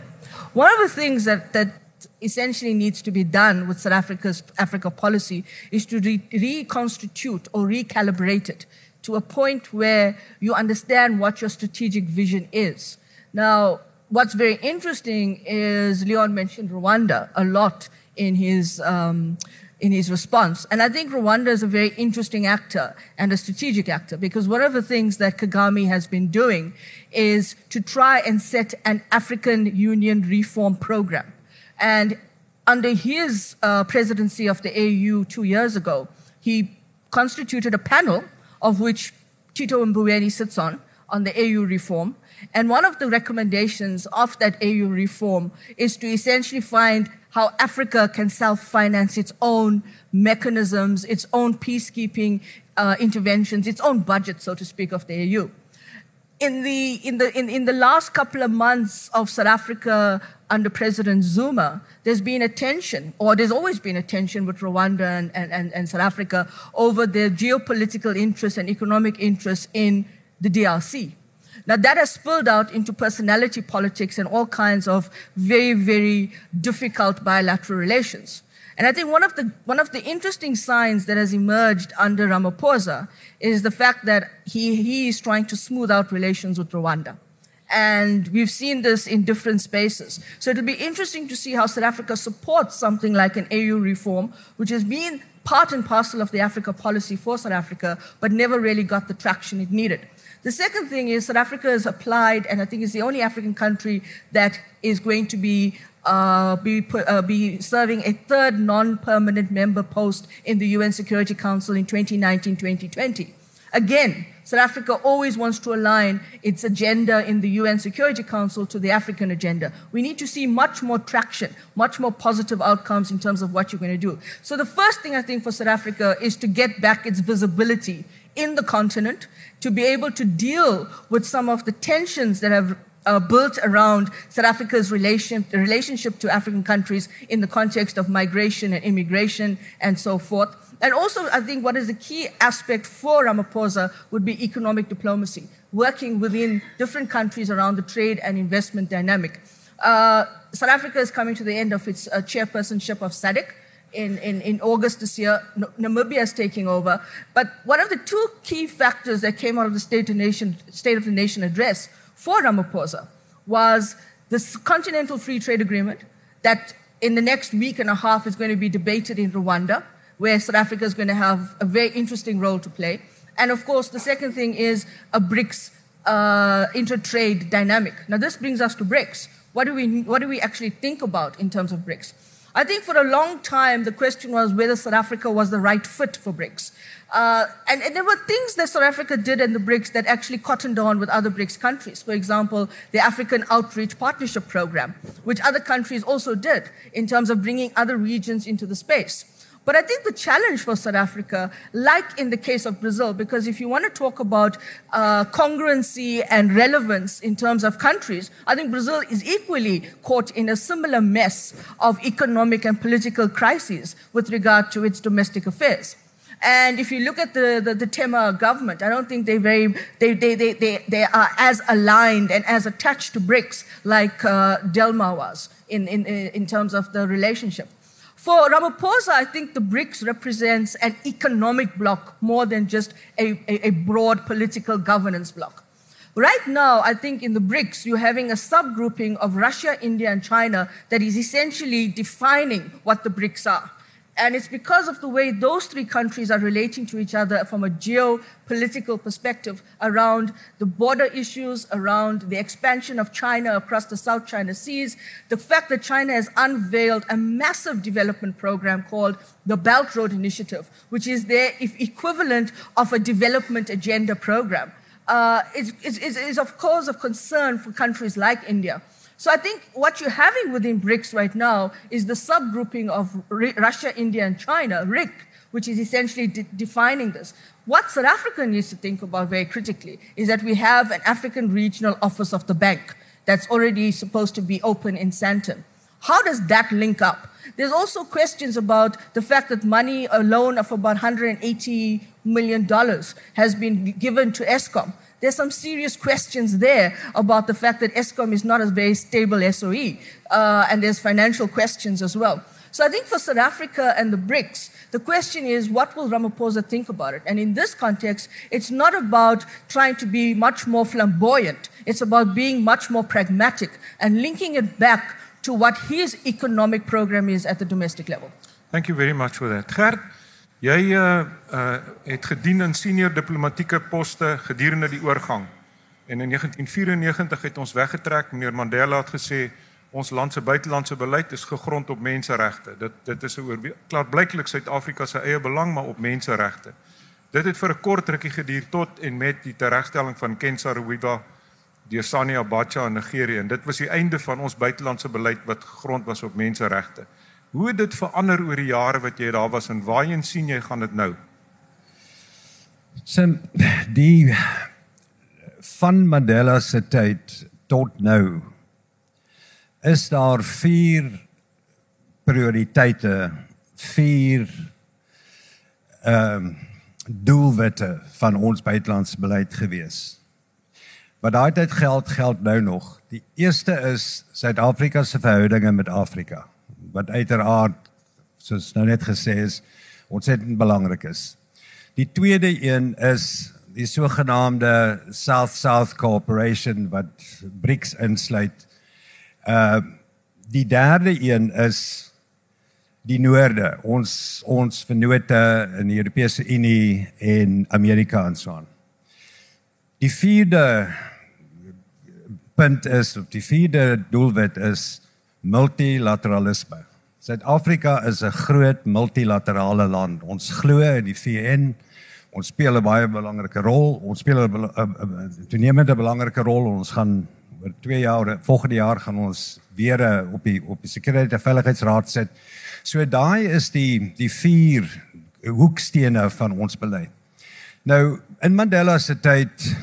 One of the things that, that essentially needs to be done with South Africa's Africa policy is to re- reconstitute or recalibrate it to a point where you understand what your strategic vision is. Now, what's very interesting is Leon mentioned Rwanda a lot in his um, in his response, and I think Rwanda is a very interesting actor and a strategic actor because one of the things that Kagame has been doing is to try and set an African Union reform program, and under his uh, presidency of the AU two years ago, he constituted a panel of which Tito Mboweni sits on, on the AU reform. And one of the recommendations of that AU reform is to essentially find how Africa can self finance its own mechanisms, its own peacekeeping uh, interventions, its own budget, so to speak, of the AU in the, in, the, in, in the last couple of months of South Africa under President Zuma, there's been a tension, or there's always been a tension with Rwanda and, and, and South Africa over their geopolitical interests and economic interests in the DRC. Now, that has spilled out into personality politics and all kinds of very, very difficult bilateral relations. And I think one of the, one of the interesting signs that has emerged under Ramaphosa is the fact that he, he is trying to smooth out relations with Rwanda. And we've seen this in different spaces. So it'll be interesting to see how South Africa supports something like an AU reform, which has been part and parcel of the Africa policy for South Africa, but never really got the traction it needed. The second thing is South Africa has applied, and I think it's the only African country that is going to be uh, be, uh, be serving a third non-permanent member post in the UN Security Council in 2019-2020. Again, South Africa always wants to align its agenda in the UN Security Council to the African agenda. We need to see much more traction, much more positive outcomes in terms of what you're going to do. So the first thing I think for South Africa is to get back its visibility in the continent, to be able to deal with some of the tensions that have uh, built around South Africa's relation, relationship to African countries in the context of migration and immigration and so forth. And also, I think what is a key aspect for Ramaphosa would be economic diplomacy, working within different countries around the trade and investment dynamic. Uh, South Africa is coming to the end of its uh, chairpersonship of SADC. In, in, in August this year, Namibia is taking over. But one of the two key factors that came out of the State of, Nation, State of the Nation address for Ramaphosa was this Continental Free Trade Agreement that in the next week and a half is going to be debated in Rwanda, where South Africa is going to have a very interesting role to play. And of course, the second thing is a BRICS uh, inter-trade dynamic. Now, this brings us to BRICS. What do, we, what do we actually think about in terms of BRICS? I think for a long time, the question was whether South Africa was the right fit for BRICS. Uh, and, and, there were things that South Africa did in the BRICS that actually cottoned on with other BRICS countries. For example, the African Outreach Partnership Program, which other countries also did in terms of bringing other regions into the space. But I think the challenge for South Africa, like in the case of Brazil, because if you want to talk about uh, congruency and relevance in terms of countries, I think Brazil is equally caught in a similar mess of economic and political crises with regard to its domestic affairs. And if you look at the, the, the Tema government, I don't think they, very, they, they, they, they, they are as aligned and as attached to BRICS like uh, Dilma was in, in, in terms of the relationship. For Ramaphosa, I think the BRICS represents an economic bloc more than just a, a, a, broad political governance bloc. Right now, I think in the BRICS, you're having a subgrouping of Russia, India, and China that is essentially defining what the BRICS are. And it's because of the way those three countries are relating to each other from a geopolitical perspective around the border issues, around the expansion of China across the South China Seas, the fact that China has unveiled a massive development program called the Belt Road Initiative, which is their equivalent of a development agenda program, uh, is, is, is of course of concern for countries like India. So I think what you're having within BRICS right now is the subgrouping of Russia, India, and China, RIC, which is essentially de- defining this. What South Africa needs to think about very critically is that we have an African regional office of the bank that's already supposed to be open in Sandton. How does that link up? There's also questions about the fact that money, a loan of about $180 million, has been given to ESCOM. There's some serious questions there about the fact that ESCOM is not a very stable SOE, uh, and there's financial questions as well. So I think for South Africa and the BRICS, the question is what will Ramaphosa think about it? And in this context, it's not about trying to be much more flamboyant, it's about being much more pragmatic and linking it back to what his economic program is at the domestic level. Thank you very much for that. Gert, Jy uh uh het gedien in senior diplomatieke poste gedurende die oorgang. En in 1994 het ons weggetrek. Meneer Mandela het gesê ons land se buitelandse beleid is gegrond op menseregte. Dit dit is 'n klaarblyklik Suid-Afrika se eie belang maar op menseregte. Dit het vir 'n kort rukkie geduur tot en met die teregstelling van Ken Saro-Wiwa deur Sani Abacha in Nigerië en dit was die einde van ons buitelandse beleid wat gegrond was op menseregte. Hoe het dit verander oor die jare wat jy daar was en waarheen sien jy gaan dit nou? Sim die van Mandela se tyd tot nou is daar vier prioriteite, vier ehm um, doelwitte van ons buitelandse beleid gewees. Wat daai tyd geld geld nou nog. Die eerste is Suid-Afrika se verhoudinge met Afrika wat uiteraard soos nou net gesê is ontsettend belangrik is. Die tweede een is die sogenaamde South South Cooperation wat BRICS insluit. Uh die derde een is die noorde, ons ons vennote in die Europese Unie en Amerika en so aan. Die vierde punt is of die vierde doelwit is multilateralisme. Suid-Afrika is 'n groot multilaterale land. Ons glo in die VN. Ons speel 'n baie belangrike rol. Ons speel 'n toenemende belangrike rol. Ons gaan oor 2 jaar, volgende jaar gaan ons weer op die op die Sekuriteit en Veiligheidsraad sit. So daai is die die vier hoekstene van ons beleid. Nou in Mandela se tyd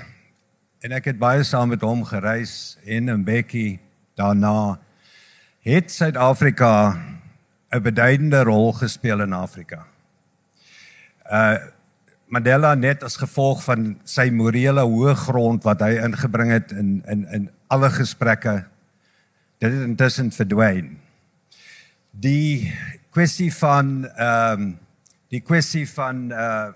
en ek het baie saam met hom gereis en in Bekkie daarna het Suid-Afrika 'n beduidende rol gespeel in Afrika. Uh Mandela net as gevolg van sy morele hoë grond wat hy ingebring het in in in alle gesprekke dit het intussen verdwyn. Die kwessie van ehm um, die kwessie van uh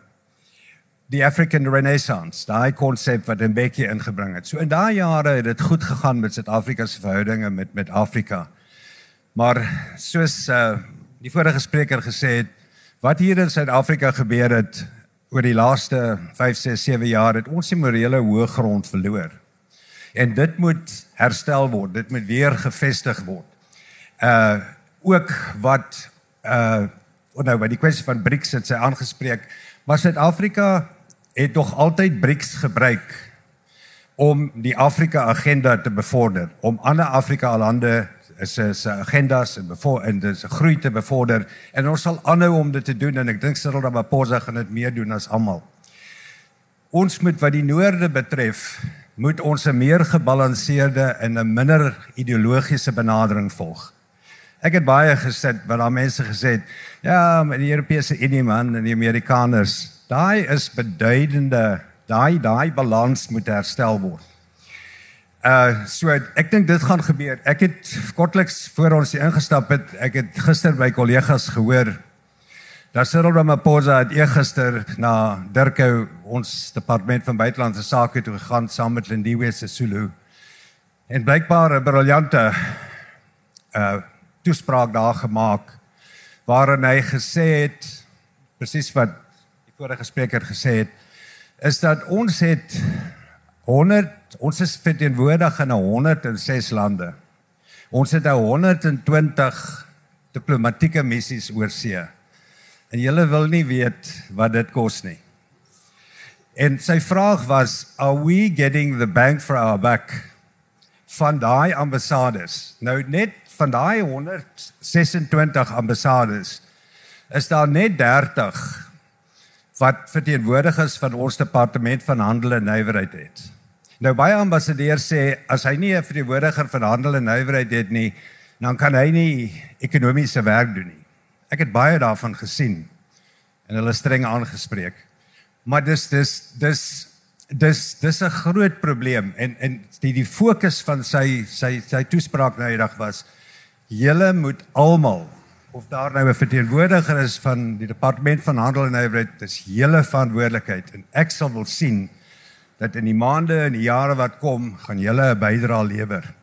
die African Renaissance, daai konsep wat Mbeki ingebring het. So in daai jare het dit goed gegaan met Suid-Afrika se verhoudinge met met Afrika. Maar soos uh die vorige spreker gesê het, wat hier in Suid-Afrika gebeur het oor die laaste 5, 6, 7 jaar het ons die morele hoë grond verloor. En dit moet herstel word, dit moet weer gevestig word. Uh ook wat uh nou by die kwessie van BRICS het sy aangespreek, maar Suid-Afrika het nog altyd BRICS gebruik om die Afrika agenda te bevorder, om ander Afrika lande is is agendas en bevoor en dis groei te bevorder en ons sal aanhou om dit te doen en ek dink Cyril Ramaphosa gaan dit meer doen as almal. Ons moet wat die noorde betref, moet ons 'n meer gebalanseerde en 'n minder ideologiese benadering volg. Ek het baie gesit wat daar mense gesê het, ja, met die Europese Unie man en die Amerikaners, daai is beduidende, daai daai balans moet herstel word. Uh so ek dink dit gaan gebeur. Ek het kortliks voor ons hier ingestap het, ek het gister by kollegas gehoor dat Cyril Ramaphosa het eergister na Durkou ons departement van buitelandse sake toe gegaan saam met Lindiwe Sisulu. En blykbaar 'n briljante uh toespraak daar gemaak waarin hy gesê het presies wat die vorige spreker gesê het is dat ons het 100 ons is verteenwoordig in 106 lande. Ons het 120 diplomatieke missies oor see. En julle wil nie weet wat dit kos nie. En sy vraag was, are we getting the bang for our buck van daai ambassades? Nou net van daai 126 ambassades is daar net 30 wat verteenwoordig is van ons departement van handel en nywerheid het. Nou baie ambassadeurs sê as hy nie 'n verteenwoordiger van handel en nywerheid het nie, dan kan hy nie ekonomiese werk doen nie. Ek het baie daarvan gesien en hulle streng aangespreek. Maar dis dis dis dis dis 'n groot probleem en en die die fokus van sy sy sy toespraak nou eendag was julle moet almal of daar nou 'n verteenwoordiger is van die departement van handel en nywerheid, dis hele verantwoordelikheid en ek sal wil sien dat in die maande en die jare wat kom, gaan julle 'n bydrae lewer.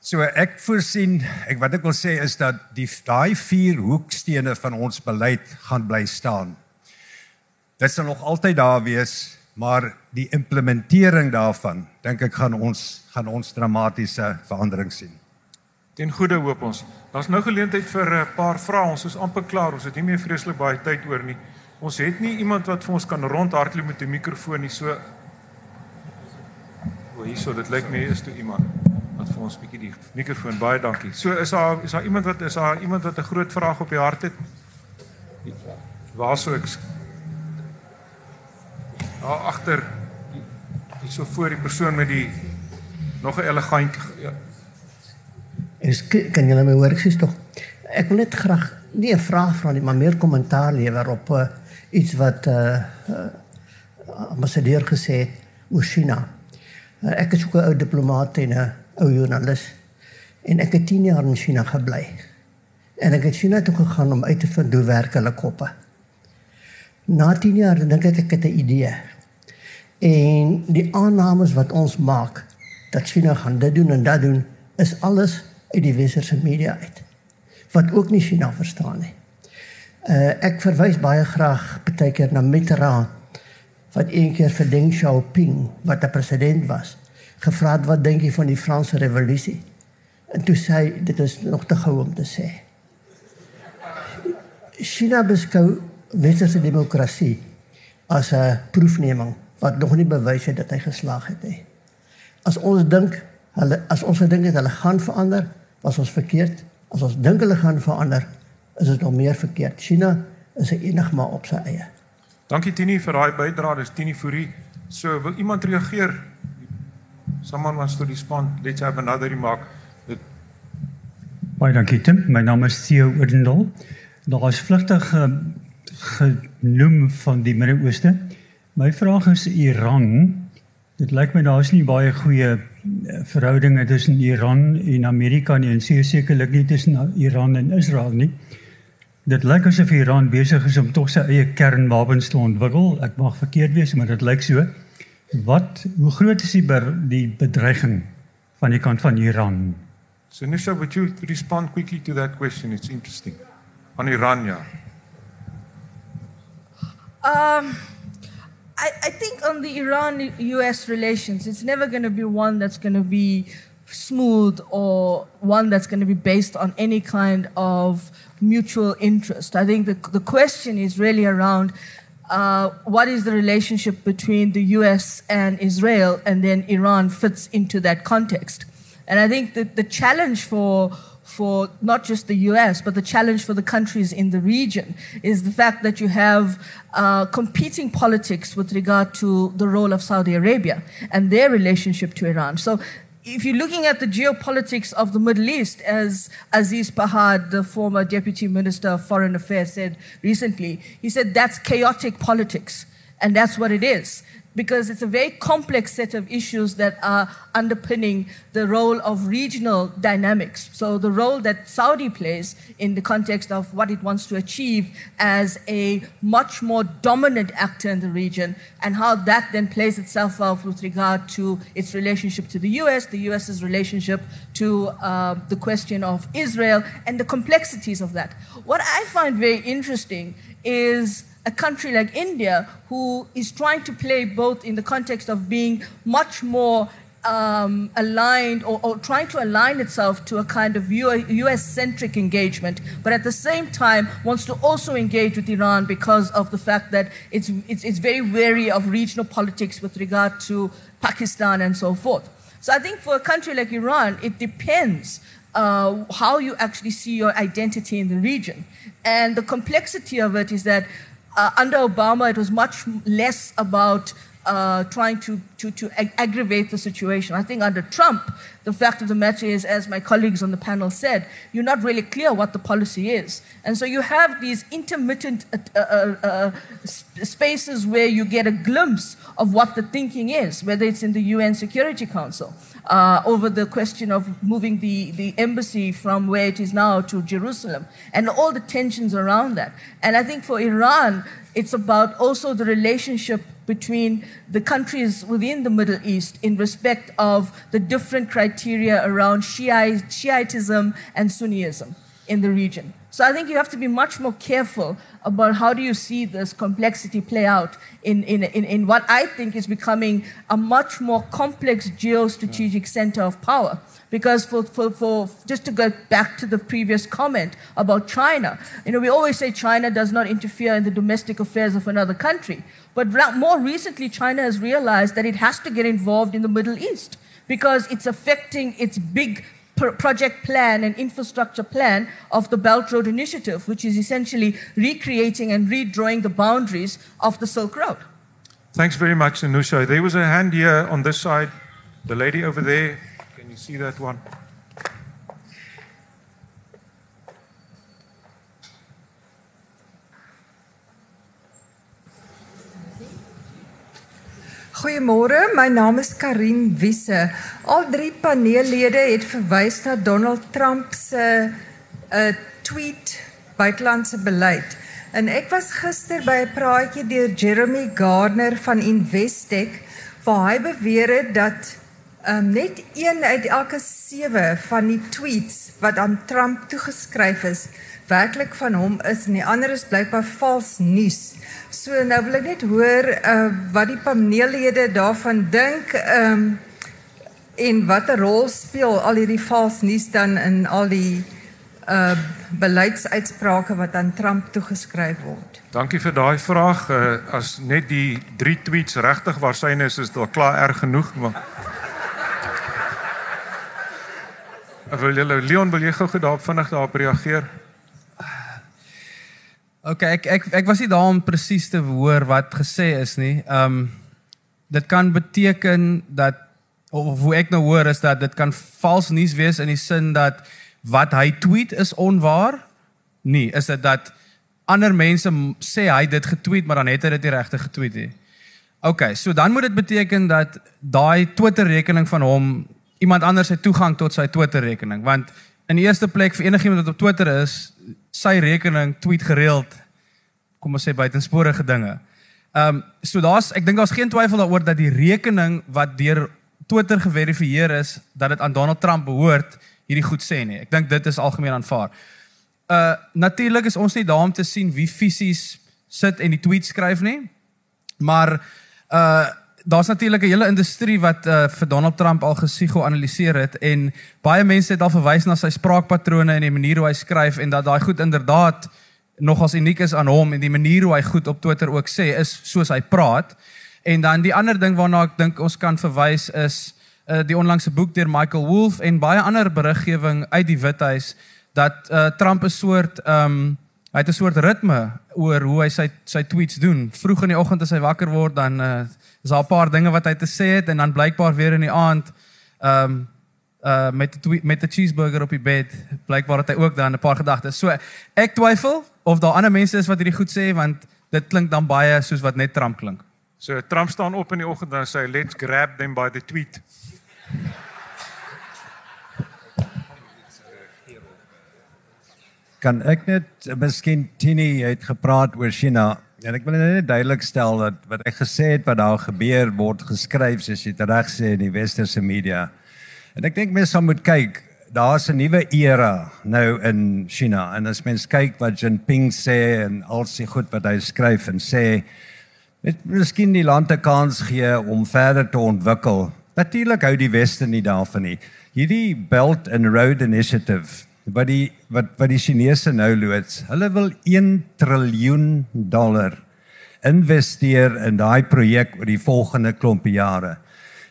So ek voorsien, ek wat ek wil sê is dat die daai vier hoekstene van ons beleid gaan bly staan. Dit sal nog altyd daar wees, maar die implementering daarvan, dink ek gaan ons gaan ons dramatiese verandering sien. Ten goeie hoop ons. Daar's nou geleentheid vir 'n paar vrae. Ons is amper klaar. Ons het nie meer vreeslik baie tyd oor nie. Ons het nie iemand wat vir ons kan rondhardloop met 'n mikrofoon nie. So O, hierso, dit lyk my is toe iemand wat vir ons bietjie die mikrofoon. Baie dankie. So is daar is daar iemand wat is daar iemand wat 'n groot vraag op die hart het? Waar sou ek Daar agter hierso voor die persoon met die nog 'n elegant ja. Is kan julle my hoor sies tog? Ek wil net graag nie 'n vraag vra nie, maar meer kommentaar lewer op uh, iets wat uh, uh ambassadeur gesê het oor China. Uh, ek is ook 'n ou diplomaat en 'n ou joernalis en ek het 10 jaar in China gebly. En ek het China toe gegaan om uit te vind hoe werk hulle koppe. Na 10 jaar dink ek ek het 'n idee. En die aannames wat ons maak dat China gaan dit doen en dat doen is alles uit die westerse media uit wat ook nie China verstaan nie. Uh ek verwys baie graag baie keer na Mitterrand wat eendag vir Deng Xiaoping wat 'n president was gevra het wat dink jy van die Franse revolusie? En toe sê hy dit is nog te gou om te sê. China beskou westerse demokrasie as 'n proefneming wat nog nie bewys het dat hy geslaag het nie. As ons dink hulle as ons gedink het hulle gaan verander, was ons verkeerd. As ons dink hulle gaan verander, is dit nog meer verkeerd. China is 'n enigma op sy eie. Dankie Tini vir daai bydrae. Dis Tini Fourie. So wil iemand reageer? Someone wants to respond. Let's have another remark. Dit Baie dankie Tim. My naam is Theo Oudendal. Daar is vlugtig uh, genoem van die Midde-Ooste. My vraag is Iran. Dit lyk my daar is nie baie goeie verhoudinge tussen Iran en Amerika nie en sekerlik nie tussen Iran en Israel nie. Dit lyk asof Iran besig is om tog sy eie kernwapens te ontwikkel. Ek mag verkeerd wees, maar dit lyk so. Wat hoe groot is die ber, die bedreiging van die kant van Iran? So Nisha, would you respond quickly to that question? It's interesting. On Iran, ja. Um, I, I think on the Iran US relations, it's never going to be one that's going to be smooth or one that's going to be based on any kind of mutual interest. I think the, the question is really around uh, what is the relationship between the US and Israel, and then Iran fits into that context. And I think that the challenge for for not just the US, but the challenge for the countries in the region is the fact that you have uh, competing politics with regard to the role of Saudi Arabia and their relationship to Iran. So if you're looking at the geopolitics of the Middle East, as Aziz Pahad, the former Deputy Minister of Foreign Affairs, said recently, he said that's chaotic politics. And that's what it is. Because it's a very complex set of issues that are underpinning the role of regional dynamics. So, the role that Saudi plays in the context of what it wants to achieve as a much more dominant actor in the region, and how that then plays itself out with regard to its relationship to the US, the US's relationship to uh, the question of Israel, and the complexities of that. What I find very interesting is a country like India, who is trying to play both in the context of being much more um, aligned or, or, trying to align itself to a kind of US centric engagement, but at the same time wants to also engage with Iran because of the fact that it's, it's, it's very wary of regional politics with regard to Pakistan and so forth. So I think for a country like Iran, it depends uh, how you actually see your identity in the region. And the complexity of it is that uh, under Obama, it was much less about uh, trying to, to, to ag- aggravate the situation. I think under Trump, the fact of the matter is, as my colleagues on the panel said, you're not really clear what the policy is. And so you have these intermittent uh, uh, uh spaces where you get a glimpse of what the thinking is, whether it's in the UN Security Council uh, over the question of moving the, the embassy from where it is now to Jerusalem and all the tensions around that. And I think for Iran, it's about also the relationship between the countries within the Middle East in respect of the different criteria around Shiite, Shiitism and Sunniism in the region. So I think you have to be much more careful about how do you see this complexity play out in, in, in, in what I think is becoming a much more complex geostrategic center of power. Because for, for, for just to go back to the previous comment about China, you know, we always say China does not interfere in the domestic affairs of another country. But more recently, China has realized that it has to get involved in the Middle East because it's affecting its big project plan and infrastructure plan of the Belt Road Initiative, which is essentially recreating and redrawing the boundaries of the Silk Road. Thanks very much, Anusha. There was a hand here on this side. The lady over there. Can you see that one? Goeiemôre, my naam is Karin Wisse. Al drie paneellede het verwys na Donald Trump se 'n uh, tweet buitelandse beleid. En ek was gister by 'n praatjie deur Jeremy Gardner van Investec waar hy beweer het dat um, net een uit elke 7 van die tweets wat aan Trump toegeskryf is, werklik van hom is en die ander is blykbaar vals nuus. So nou wil ek net hoor uh wat die paneellede daarvan dink um, en watter rol speel al hierdie vals nuus dan in al die uh beleidsuitsprake wat aan Trump toegeskryf word. Dankie vir daai vraag. Uh, as net die drie tweets regtig waarsyne is, is dit klaar erg genoeg, maar Wil jy Leon wil jy gou gedaan vinnig daarop reageer? OK, ek ek ek was nie daar om presies te hoor wat gesê is nie. Ehm um, dit kan beteken dat of hoe ek nou hoor is dat dit kan vals nuus wees in die sin dat wat hy tweet is onwaar. Nee, is dit dat ander mense sê hy dit getweet maar dan het hy dit nie regtig getweet nie. OK, so dan moet dit beteken dat daai Twitter rekening van hom iemand anders het toegang tot sy Twitter rekening want in die eerste plek vir enigiemand wat op Twitter is, sy rekening tweet gereeld kom ons sê buitensporige dinge. Ehm um, so daar's ek dink daar's geen twyfel daaroor dat die rekening wat deur Twitter geverifieer is dat dit aan Donald Trump behoort, hierdie goed sê nie. Ek dink dit is algemeen aanvaar. Uh natuurlik is ons nie daar om te sien wie fisies sit en die tweet skryf nie. Maar uh daar's natuurlik 'n hele industrie wat uh, vir Donald Trump al gesigo-analiseer het en baie mense het al verwys na sy spraakpatrone en die manier hoe hy skryf en dat daai goed inderdaad nogals uniek is aan hom en die manier hoe hy goed op Twitter ook sê is soos hy praat. En dan die ander ding waarna ek dink ons kan verwys is uh, die onlangse boek deur Michael Wolff en baie ander beriggewing uit die Withuis dat uh, Trump 'n soort ehm um, hy het 'n soort ritme oor hoe hy sy sy tweets doen. Vroeg in die oggend as hy wakker word dan uh, is daar 'n paar dinge wat hy te sê het en dan blykbaar weer in die aand ehm um, uh met die met die cheeseburger op die bed blykbaar het hy ook dan 'n paar gedagtes. So ek twyfel of daar ander mense is wat hierdie goed sê want dit klink dan baie soos wat net Trump klink. So Trump staan op in die oggend en sê let's grab them by the tweet. Kan ek net miskien Tini het gepraat oor China en ek wil net duidelik stel dat wat ek gesê het wat daar gebeur word geskryf soos jy reg sê in die westerse media. En ek dink mense moet kyk, daar's 'n nuwe era nou in China en as mens kyk wat Jinping sê en al sy goed wat hy skryf en sê net miskien die land 'n kans gee om verder te ontwikkel. Natuurlik hou die weste nie daarvan nie. Hierdie Belt and Road Initiative wat die wat wat die Chinese nou loods. Hulle wil 1 triljoen dollar investeer in daai projek oor die volgende klompe jare.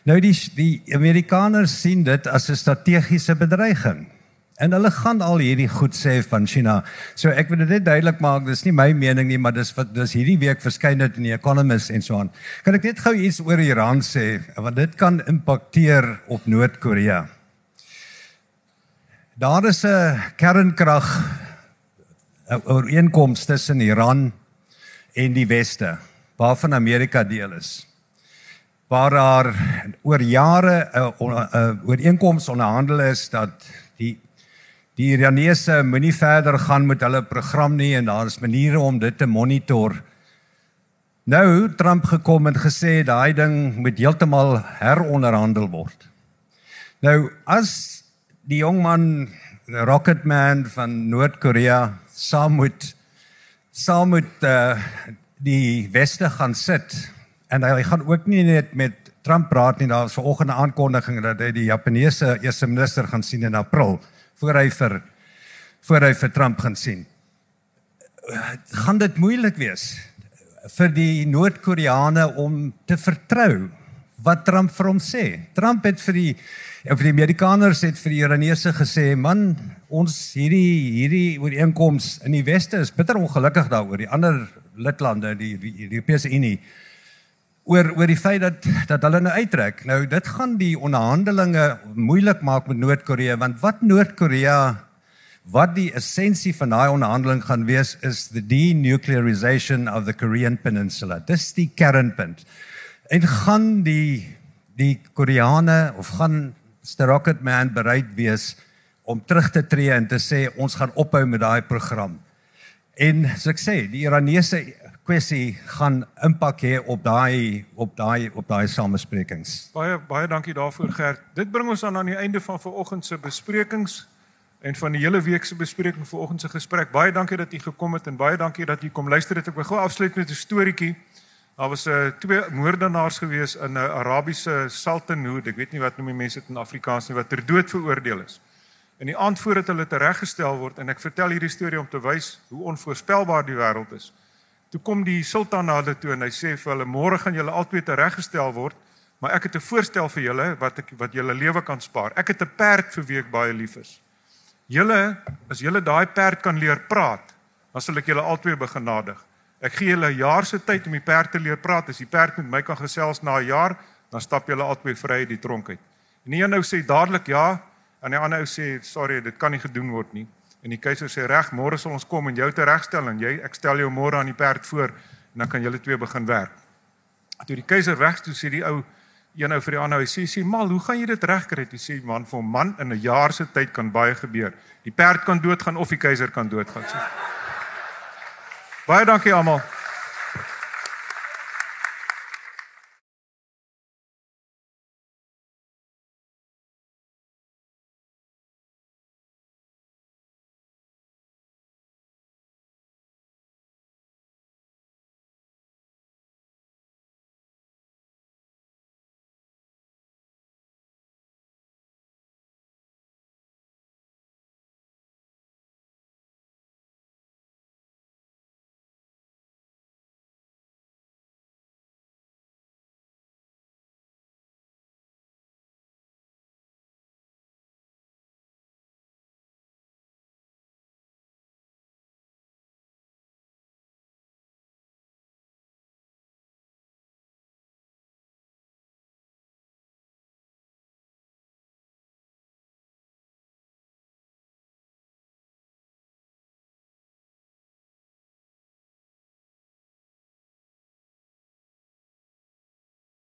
Nou die die Amerikaners sien dit as 'n strategiese bedreiging. En hulle gaan al hierdie goed sê van China. So ek wil dit net duidelik maak, dis nie my mening nie, maar dis wat dis hierdie week verskyn dit in die Economist en so aan. Kan ek net gou iets oor Iran sê want dit kan impakteer op Noord-Korea. Daar is 'n kernkrag ooreenkoms tussen Iran en die weste waarvan Amerika deel is. Waar daar oor jare 'n ooreenkoms onderhandel is dat die die Iranese moenie verder gaan met hulle program nie en daar is maniere om dit te monitor. Nou Trump gekom en gesê daai ding moet heeltemal heronderhandel word. Nou as die jong man Rocketman van Noord-Korea saam met saam met uh, die weste gaan sit. En hy gaan ook nie net met Trump praat nie daar was vanoggend 'n aankondiging dat hy die Japaneese eerste minister gaan sien in April voor hy vir voor hy vir Trump gaan sien. Gaan dit moeilik wees vir die Noord-Koreane om te vertrou wat Trump vir hom sê Trump het vir die vir die Amerikaners het vir die Iranese gesê, man, ons hierdie hierdie ooreenkoms in die weste is bitter ongelukkig daaroor. Die ander lidlande, die die Europese Unie oor oor die feit dat dat hulle nou uittrek. Nou dit gaan die onderhandelinge moeilik maak met Noord-Korea want wat Noord-Korea wat die essensie van daai onderhandeling gaan wees is the denuclearization of the Korean peninsula. Dis die kernpunt. En gaan die die Koreane of gaan Mr Rocketman bereid wees om terug te tree en te sê ons gaan ophou met daai program. En so ek sê, die Iranese kwessie gaan impak hê op daai op daai op daai samesprekings. Baie baie dankie daarvoor Gert. Dit bring ons aan aan die einde van vanoggend se besprekings en van die hele week se bespreking vanoggend se gesprek. Baie dankie dat u gekom het en baie dankie dat u kom luister het. Ek wil gou afsluit met 'n storieetjie. Daar was 'n uh, eh, twee moordenaars gewees in 'n uh, Arabiese Sultanhood. Ek weet nie wat noem die mense dit in Afrikaans nie wat ter dood veroordeel is. En die aand voordat hulle tereggestel word en ek vertel hierdie storie om te wys hoe onvoorspelbaar die wêreld is. Toe kom die sultan na hulle toe en hy sê vir hulle: "Môre gaan julle albei tereggestel word, maar ek het 'n voorstel vir julle wat ek wat julle lewe kan spaar. Ek het 'n perd vir wie ek baie lief is. Julle, as julle daai perd kan leer praat, dan sal ek julle albei begenadig." Ek gee julle 'n jaar se tyd om die perd te leer praat. As die perd met my kan gesels na 'n jaar, dan stap julle albei vry uit die tronk uit. En die een nou sê dadelik ja, en die ander ou sê sorry, dit kan nie gedoen word nie. En die keiser sê reg, môre sal ons kom en jou te regstel en jy ek stel jou môre aan die perd voor en dan kan julle twee begin werk. Toe die keiser weg toe sê die ou een ou vir die ander hy sê sê mal, hoe gaan jy dit regkry? Hy sê man, vir man in 'n jaar se tyd kan baie gebeur. Die perd kan doodgaan of die keiser kan doodgaan. Sê. Baie dankie almal.